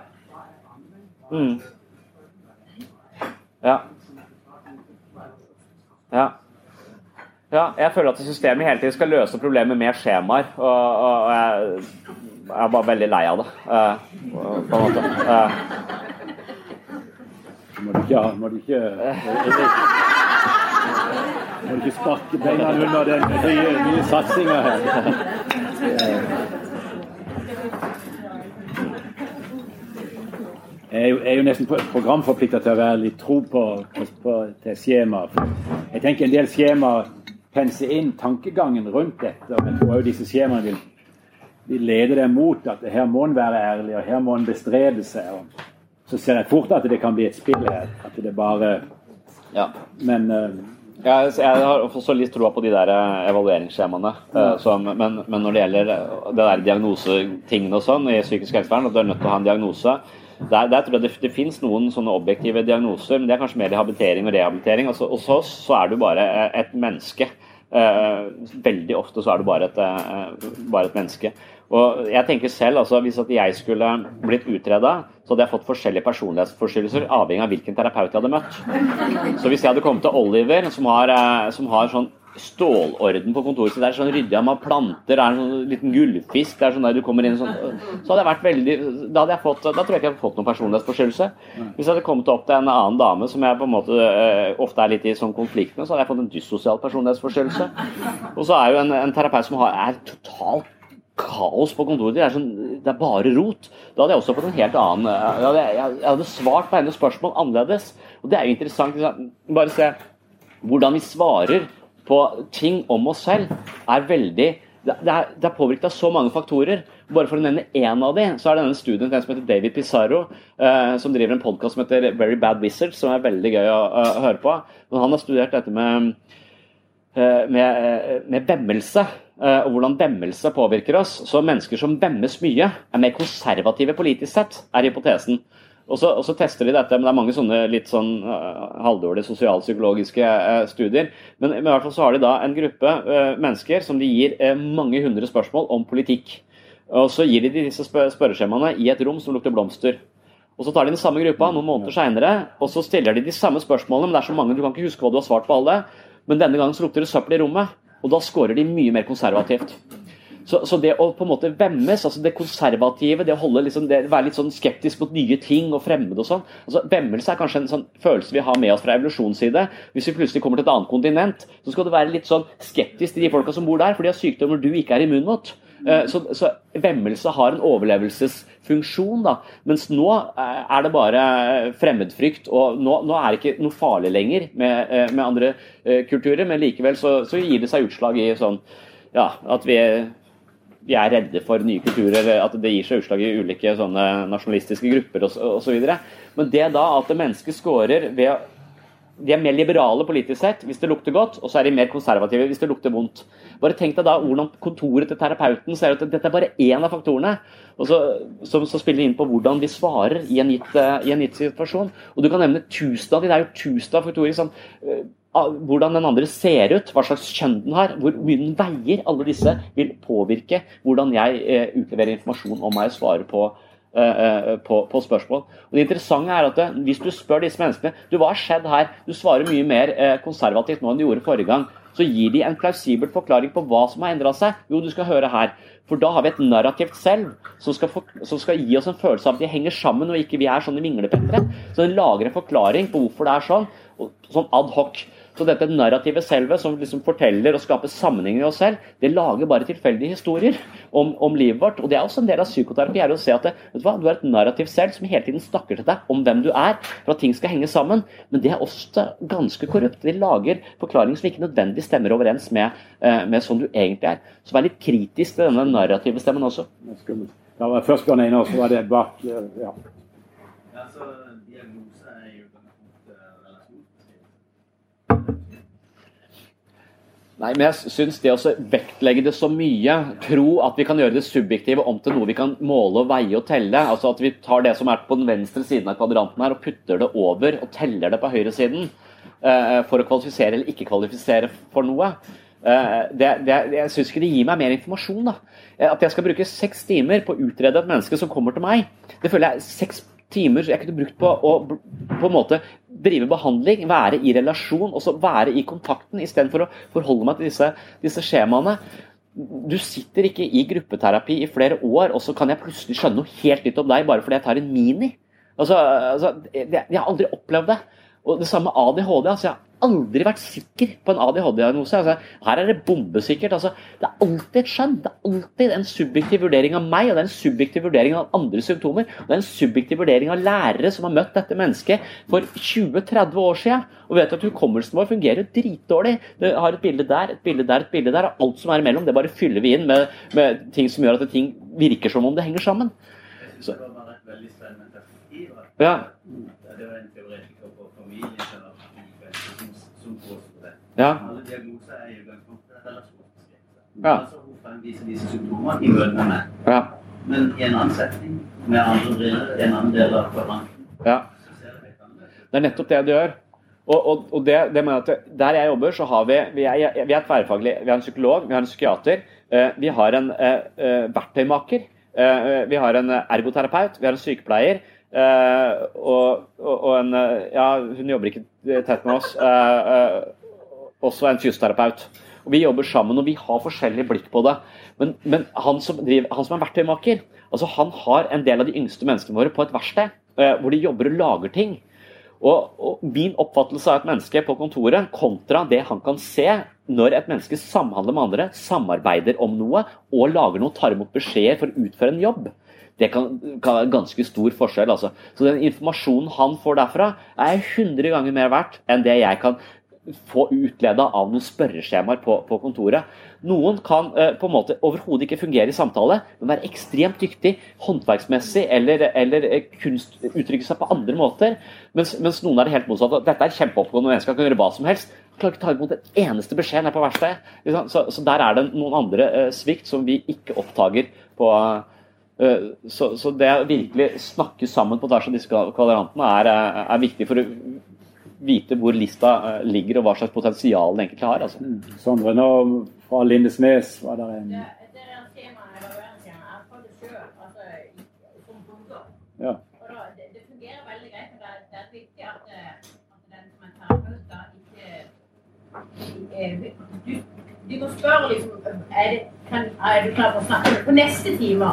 Mm. Ja. Ja. Ja, jeg føler at systemet hele tiden skal løse problemet med skjemaer. Og, og, og jeg, jeg, er bare veldig lei av det. Uh, på en måte. Uh. Må du ikke, må du ikke Må du ikke sparke beina under den nye, nye satsinga her. Jeg er jo, nesten programforplikta til å være litt tro på, på, til skjema. Jeg tenker en del skjema penser inn tankegangen rundt dette. og Jeg tror også disse skjemaene vil, vil leder deg mot at her må en være ærlig, og her må en bestrebe seg. Så ser jeg fort at det kan bli et spill her. At det bare Ja. Men uh, jeg, jeg har også litt troa på de der eh, evalueringsskjemaene. Uh, som, men, men, når det gjelder det der diagnosetingene og sånn i psykisk helsevern, at du er nødt til å ha en diagnose der, der tror jeg det, det finnes noen sånne objektive diagnoser, men det er kanskje mer rehabilitering og rehabilitering. Altså, hos oss så er du bare et menneske. Uh, veldig ofte så er du bare et, uh, bare et menneske. Og jeg tenker selv, altså Hvis jeg skulle blitt utreda, så hadde jeg fått forskjellige personlighetsforstyrrelser avhengig av hvilken terapeut jeg hadde møtt. Så hvis jeg hadde kommet til Oliver, som har, uh, som har sånn stålorden på kontoret sitt. Det er sånn ryddig av planter, det er en sånn liten gullfisk det er sånn der du kommer inn sånn, Så hadde jeg vært veldig Da hadde jeg fått, da tror jeg ikke jeg hadde fått noen personlighetsforstyrrelse. Hvis jeg hadde kommet opp til en annen dame som jeg på en måte uh, ofte er litt i sånn konflikt med, så hadde jeg fått en dyssosial personlighetsforstyrrelse. Og så er jo en, en terapeut som har, er totalt kaos på kontoret. Det er, sånn, det er bare rot. Da hadde jeg også fått en helt annen Jeg hadde, jeg hadde svart på hennes spørsmål annerledes. Og det er jo interessant. Bare se hvordan vi svarer på ting om oss selv er veldig det er, det er påvirket av så mange faktorer. Bare For å nevne én av dem, så er det denne studien en som heter David Pizarro, uh, som driver en podkast som heter Very Bad Wizards, som er veldig gøy å, å, å høre på. Men han har studert dette med, uh, med, med vemmelse, uh, og hvordan vemmelse påvirker oss. Så mennesker som vemmes mye, er mer konservative politisk sett, er hypotesen. Og så, og så, tester de dette, men det er mange sånne litt sånn uh, halvdårlige sosialpsykologiske uh, studier. Men, men, i hvert fall så har de da en gruppe uh, mennesker som de gir mange hundre spørsmål om politikk. Og så gir de disse spør spørreskjemaene i et rom som lukter blomster. Og Så tar de den samme gruppa noen måneder seinere, og så stiller de de samme spørsmålene. Men det er så mange, du kan ikke huske hva du har svart på alle. Men denne gangen så lukter det søppel i rommet. Og da scorer de mye mer konservativt. Så, så, det å på en måte vemmes, altså det konservative, det å liksom, det, være litt sånn skeptisk mot nye ting og fremmede og sånn altså Vemmelse er kanskje en sånn følelse vi har med oss fra evolusjonens side. Hvis vi plutselig kommer til et annet kontinent, så skal du være litt sånn skeptisk til de folka som bor der, for de har sykdommer du ikke er immun mot. Eh, så, så vemmelse har en overlevelsesfunksjon, da. Mens nå eh, er det bare fremmedfrykt. Og nå, nå er det ikke noe farlig lenger med, eh, med andre kulturer, men likevel så, så, gir det seg utslag i sånn ja, at vi vi er redde for nye kulturer, at det gir seg utslag i ulike sånne nasjonalistiske grupper osv. Men det da at mennesket scorer ved de er mer liberale politisk sett hvis det lukter godt, og så er de mer konservative hvis det lukter vondt. Bare tenk deg da hvordan kontoret til terapeuten ser ut. Dette er bare én av faktorene og så, som, som, spiller inn på hvordan vi svarer i en, gitt, i en gitt situasjon. Og Du kan nevne tusen av de, det er jo tusen av faktorer. Sånn, hvordan den andre ser ut, hva slags kjønn den har, hvor mye den veier. Alle disse vil påvirke hvordan jeg eh, utleverer informasjon om meg og svarer på, eh, eh, på, på, spørsmål. Og Det interessante er at hvis du spør disse menneskene du, hva har skjedd her, du svarer mye mer konservativt nå enn du gjorde forrige gang, så gir de en plausibel forklaring på hva som har endra seg. Jo, du skal høre her. For da har vi et narrativt selv som skal, for, som skal, gi oss en følelse av at de henger sammen og ikke vi er sånne vinglepettere. Så den lager en forklaring på hvorfor det er sånn, sånn ad hoc. Så dette narrativet selve, som liksom forteller og skaper sammenhenger i oss selv, det lager bare tilfeldige historier om, om, livet vårt. Og det er også en del av psykoterapi. er å se at det, vet Du hva, du er et narrativ selv som hele tiden snakker til deg om hvem du er, for at ting skal henge sammen. Men det er også ganske korrupt. De lager forklaringer som ikke nødvendigvis stemmer overens med, eh, med sånn du egentlig er. Så vær litt kritisk til denne narrative stemmen også. Det var først Bjørn og så var det bak ja. Nei, men jeg syns det å vektlegge det så mye, tro at vi kan gjøre det subjektive om til noe vi kan måle og veie og telle, altså at vi tar det som er på den venstre siden av kvadranten her og putter det over og teller det på høyresiden uh, for å kvalifisere eller ikke kvalifisere for noe, uh, det, det, jeg syns ikke det gir meg mer informasjon. da. At jeg skal bruke seks timer på å utrede et menneske som kommer til meg, det føler jeg seks timer jeg kunne brukt på å på en måte drive behandling, være i relasjon, og så være i kontakten, istedenfor å forholde meg til disse, disse skjemaene. Du sitter ikke i gruppeterapi i flere år, og så kan jeg plutselig skjønne noe helt nytt om deg bare fordi jeg tar en mini. Altså, altså, jeg, jeg har aldri opplevd det. Og det samme med ADHD. altså Jeg aldri vært sikker på en ADHD-diagnose. Altså, her er det bombesikkert. Altså, det er alltid et skjønn. Det er alltid en subjektiv vurdering av meg, og det er en subjektiv vurdering av andre symptomer. Og det er en subjektiv vurdering av lærere som har møtt dette mennesket for 20-30 år siden. Og vet at hukommelsen vår fungerer dritdårlig. Det har et bilde der, et bilde der, et bilde der. Og alt som er imellom, det bare fyller vi inn med, med ting som gjør at ting virker som om det henger sammen. Så. Ja. Det var en teoretiker på familien. Ja. Alle diagnoser er i utgangspunktet relasjonsbeskrivelser. Ja. Altså hun fremviser disse symptomene i møte med. Ja. Men i en annen setning, med andre briller, en annen del av kvadranten, ja. så ser det helt annerledes. Det er nettopp det det gjør. Og, og, og det, det mener jeg at Der jeg jobber, så har vi Vi er, vi er tverrfaglig. Vi har en psykolog, vi har en psykiater, eh, vi har en eh, eh, verktøymaker, vi har en ergoterapeut, vi har en sykepleier. og, og, en Ja, hun jobber ikke tett med oss. Også en fysioterapeut. Og Vi jobber sammen, og vi har forskjellig blikk på det. Men, men han, som driver, han som er verktøymaker, altså han har en del av de yngste menneskene våre på et verksted, eh, hvor de jobber og lager ting. Og, og Min oppfattelse av et menneske på kontoret kontra det han kan se når et menneske samhandler med andre, samarbeider om noe og lager noe, tar imot beskjeder for å utføre en jobb, det kan, kan være ganske stor forskjell. Altså. Så den informasjonen han får derfra, er 100 ganger mer verdt enn det jeg kan få utleda av noen spørreskjemaer på, på kontoret. Noen kan eh, på en måte overhodet ikke fungere i samtale, men være ekstremt dyktig håndverksmessig eller, eller eh, kunst, uttrykke seg på andre måter. Mens, mens noen er det helt motsatt. Dette er kjempeoppgående mennesker, kan gjøre hva som helst. Klarer ikke ta imot en eneste beskjed nede på verkstedet. Så, så der er det noen andre eh, svikt som vi ikke oppdager på eh, så, så det å virkelig snakke sammen på tvers av disse kvadrantene er, eh, er viktig for å vite hvor lista eh, ligger og hva slags potensial den egentlig har. Altså. Sondre, nå fra Lindesnes var det en Det, det er temaet, evalueringstemaet, jeg har fått det sjøl, altså som. Ja. Og da, det, det fungerer veldig greit, men det er, det er viktig at, eh, at den som er terapeut ikke eh, du, du må spørre liksom er, det, kan, er du klar for å snakke på neste time?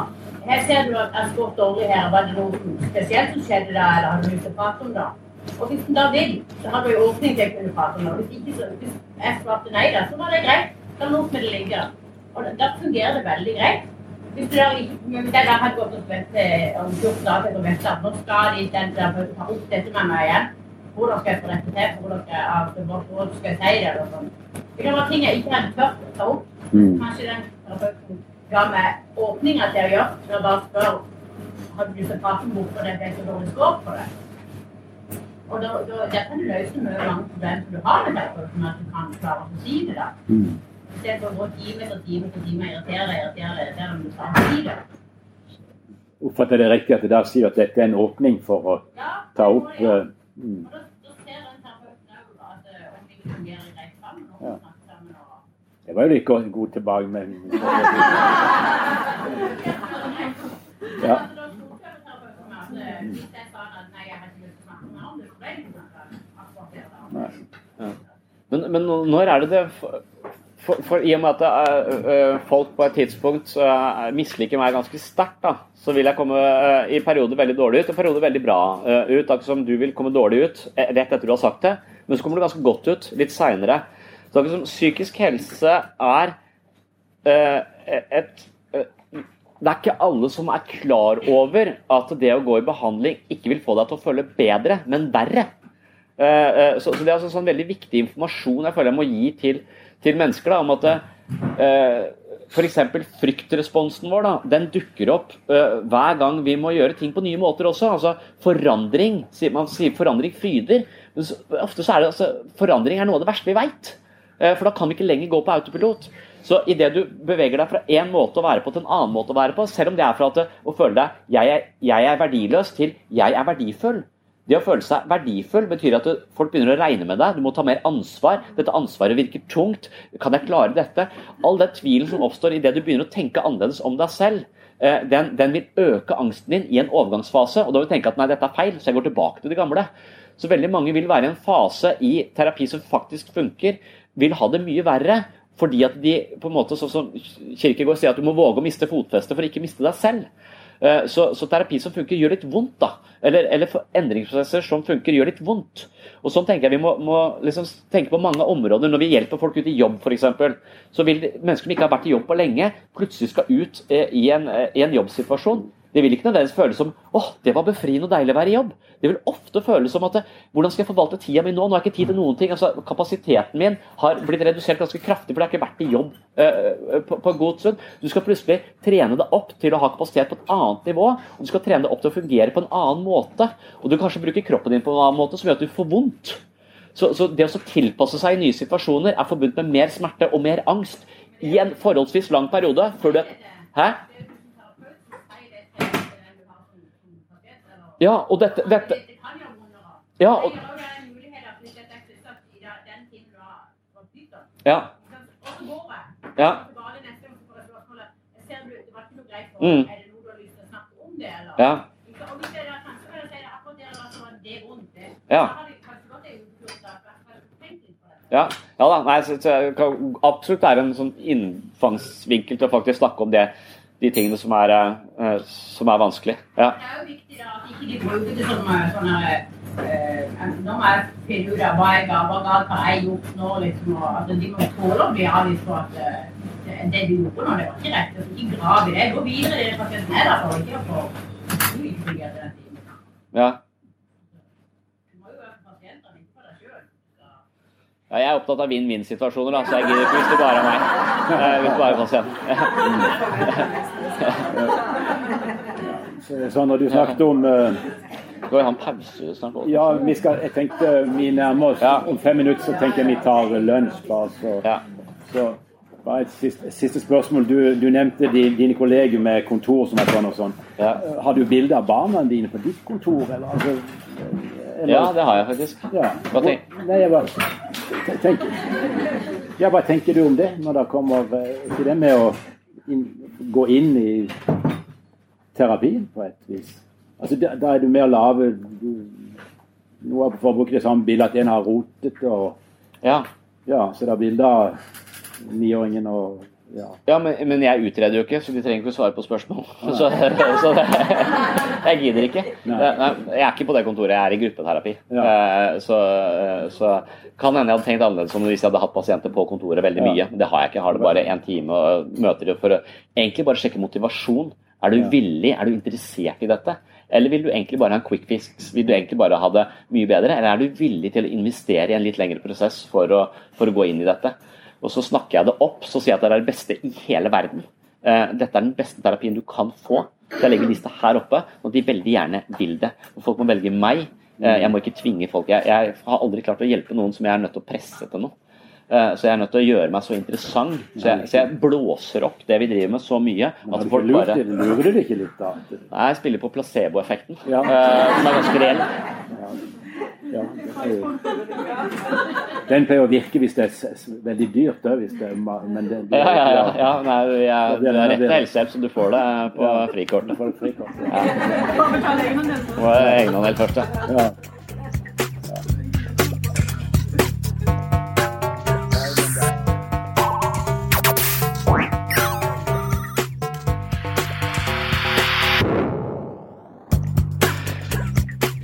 Her ser du at jeg spurte dårlig her. Var det noe spesielt som skjedde da, eller har du lyst til å prate om det? Og hvis en da vil, så har du jo åpning til å kunne prate om det. Hvis ikke, så hvis jeg svarte nei da, så var det greit. Da lot vi det ligge. Og da, da fungerer det veldig greit. Hvis jeg da hadde gått og spurt eh, om 14 dager og ventet, nå skal de den ta opp dette med meg igjen. Hvordan skal jeg få dette til? Hvordan skal jeg, altså, hvordan skal jeg si det? Eller sånn. Det kan være ting jeg ikke hadde tørt å ta opp. Kanskje den terapeuten ga meg åpninger til å gjøre. Når jeg bare spør har du lyst til å prate om hvorfor det ble så dårlig skår på det. Og da, da, der kan du løse mye mange problemer du har med deg, sånn at du kan klare å si det. da. Istedenfor å gå time etter time etter time og irritere irritere irritere men du klarer å si det. Oppfatter jeg det riktig at det der sier at dette er en åpning for å Ja, ta opp Ja, det, eh, mm. Og da, da ser en terapeuten òg at eh, om vi fungerer greit sammen. og Ja. snakker sammen og... Det var jo ikke god- god tilbakemelding. Ja. Altså, da tok jeg terapeuten med at eh, hvis jeg sa at nei, jeg har ikke lyst til å snakke mer om det, så ble det ikke snakket akkurat det da. Nei. Men, men når er det det for, for, for I og med at øh, folk på et tidspunkt øh, misliker meg ganske sterkt, da, så vil jeg komme øh, i perioder veldig dårlig ut, og perioder veldig bra ut. Akkurat som du vil komme dårlig ut eh, rett etter du har sagt det, men så kommer du ganske godt ut litt seinere. Psykisk helse er øh, et det er ikke alle som er klar over at det å gå i behandling ikke vil få deg til å føle bedre, men verre. Eh, eh, Så, så Det er altså sånn veldig viktig informasjon jeg føler jeg må gi til, til mennesker. Da, om at uh, f.eks. fryktresponsen vår da, den dukker opp uh, hver gang vi må gjøre ting på nye måter også. altså Forandring. Man sier forandring fryder. Men så, ofte så er det altså, forandring er noe av det verste vi veit. Uh, For da kan vi ikke lenger gå på autopilot. Så idet du beveger deg fra én måte å være på til en annen måte å være på, selv om det er fra at å føle deg jeg er, jeg er verdiløs til jeg er verdifull. Det å føle seg verdifull betyr at folk begynner å regne med deg. Du må ta mer ansvar. Dette ansvaret virker tungt. Kan jeg klare dette? All den tvilen som oppstår idet du begynner å tenke annerledes om deg selv, eh, den, den vil øke angsten din i en overgangsfase. Og da vil du tenke at nei, dette er feil, så jeg går tilbake til det gamle. Så veldig mange vil være i en fase i terapi som faktisk funker, vil ha det mye verre. Fordi at de på en måte, sånn som Kirkegård sier, at du må våge å miste fotfestet for å ikke miste deg selv. Eh, Så, så terapi som funker, gjør litt vondt. da. Eller, eller endringsprosesser som funker, gjør litt vondt. Og sånn tenker jeg Vi må, må liksom tenke på mange områder. Når vi hjelper folk ut i jobb, f.eks., så vil mennesker som ikke har vært i jobb på lenge, plutselig skal ut eh, i en, eh, i en jobbsituasjon. Det vil ikke nødvendigvis føles som åh, det var befriende og deilig å være i jobb. Det vil ofte føles som at hvordan skal jeg forvalte tida mi nå? Nå jeg ikke tid til noen ting. altså Kapasiteten min har blitt redusert ganske kraftig, for jeg har ikke vært i jobb eh, på, på en god stund. Du skal plutselig trene deg opp til å ha kapasitet på et annet nivå, og du skal trene deg opp til å fungere på en annen måte. Og du kanskje bruker kroppen din på en annen måte som gjør at du får vondt. Så, så det å tilpasse seg i nye situasjoner er forbundet med mer smerte og mer angst i en forholdsvis lang periode. før du Hæ? Ja, og dette, dette Ja, og, ja. Ja. Mm. Ja. Ja. Ja, ja da. Nei, så, så, kan absolutt være en sånn innfangsvinkel til å faktisk snakke om det, de tingene som er, eh, som er vanskelig. Ja. Det er jo viktig da de sånne eh, må finne ut av hva jeg ga, hva galt har jeg gjort nå, liksom. Og, at de må tåle å bli avvist at eh, det, du gjorde nå, det var ikke rett. Altså, ikke grav i det. Gå videre i det er der for, ikke å få ikke. Ja. Jo ikke ja. Jeg er opptatt av vinn-vinn-situasjoner, da, så jeg gidder ikke hvis det bare er meg. Hvis det bare er pasient. Så, så når du snakket om eh, Skal vi ha en pause snart? Ja, vi skal, jeg tenkte vi nærmer oss Om fem minutter så tenker jeg vi tar lunsj. bare så, så bare et siste, siste spørsmål. Du, du nevnte din, dine kolleger med kontor som er sånn og sånn. Har du bilde av barna dine på ditt kontor? Eller, altså, eller- Ja, det har jeg faktisk. Ja. Hva tenker Nei, jeg bare tenker Ja, hva tenker du om det, når det kommer eh, til det med å inn, gå inn i terapien på et vis? Altså, Da, da er du mer lave du- Noe av forbruket er samme bildet at en har rotet og Ja. ja så det er bilde av niåringen og ja. Ja, men, men jeg utreder jo ikke, så de trenger ikke å svare på spørsmål. Så, så det, jeg gidder ikke. Nei. Nei, jeg er ikke på det kontoret, jeg er i gruppeterapi. Ja. Så, så kan hende jeg hadde tenkt annerledes om hvis jeg hadde hatt pasienter på kontoret veldig mye. Ja. det har jeg ikke. Jeg har det bare én time og møter for å egentlig bare sjekke motivasjon. Er du villig, er du interessert i dette? Eller vil du egentlig bare ha en quick fix? Vil du egentlig bare ha det mye bedre? Eller er du villig til å investere i en litt lengre prosess for å, for å gå inn i dette? Og så snakker jeg det opp, så sier jeg at det er det beste i hele verden. Eh, Dette er den beste terapien du kan få. Så jeg legger lista her oppe, og de veldig gjerne vil det. Og folk må velge meg. Eh, Jeg må ikke tvinge folk. Jeg, jeg har aldri klart å hjelpe noen som jeg er nødt til å presse til noe. Eh, Så jeg er nødt til å gjøre meg så interessant. Så jeg, så jeg blåser opp det vi driver med så mye at folk bare? Lurer du ikke litt da? Nei, jeg spiller på placeboeffekten, Ja. eh, som er ganske reell. Ja, det den pleier å virke hvis det er veldig dyrt òg, hvis det er men det, det, Ja, ja, ja. ja nei, jeg, det er da rett til helsehjelp, så du får det på frikortet. frikortet. Får du frikort, Ja. Det var egenandel først, ja.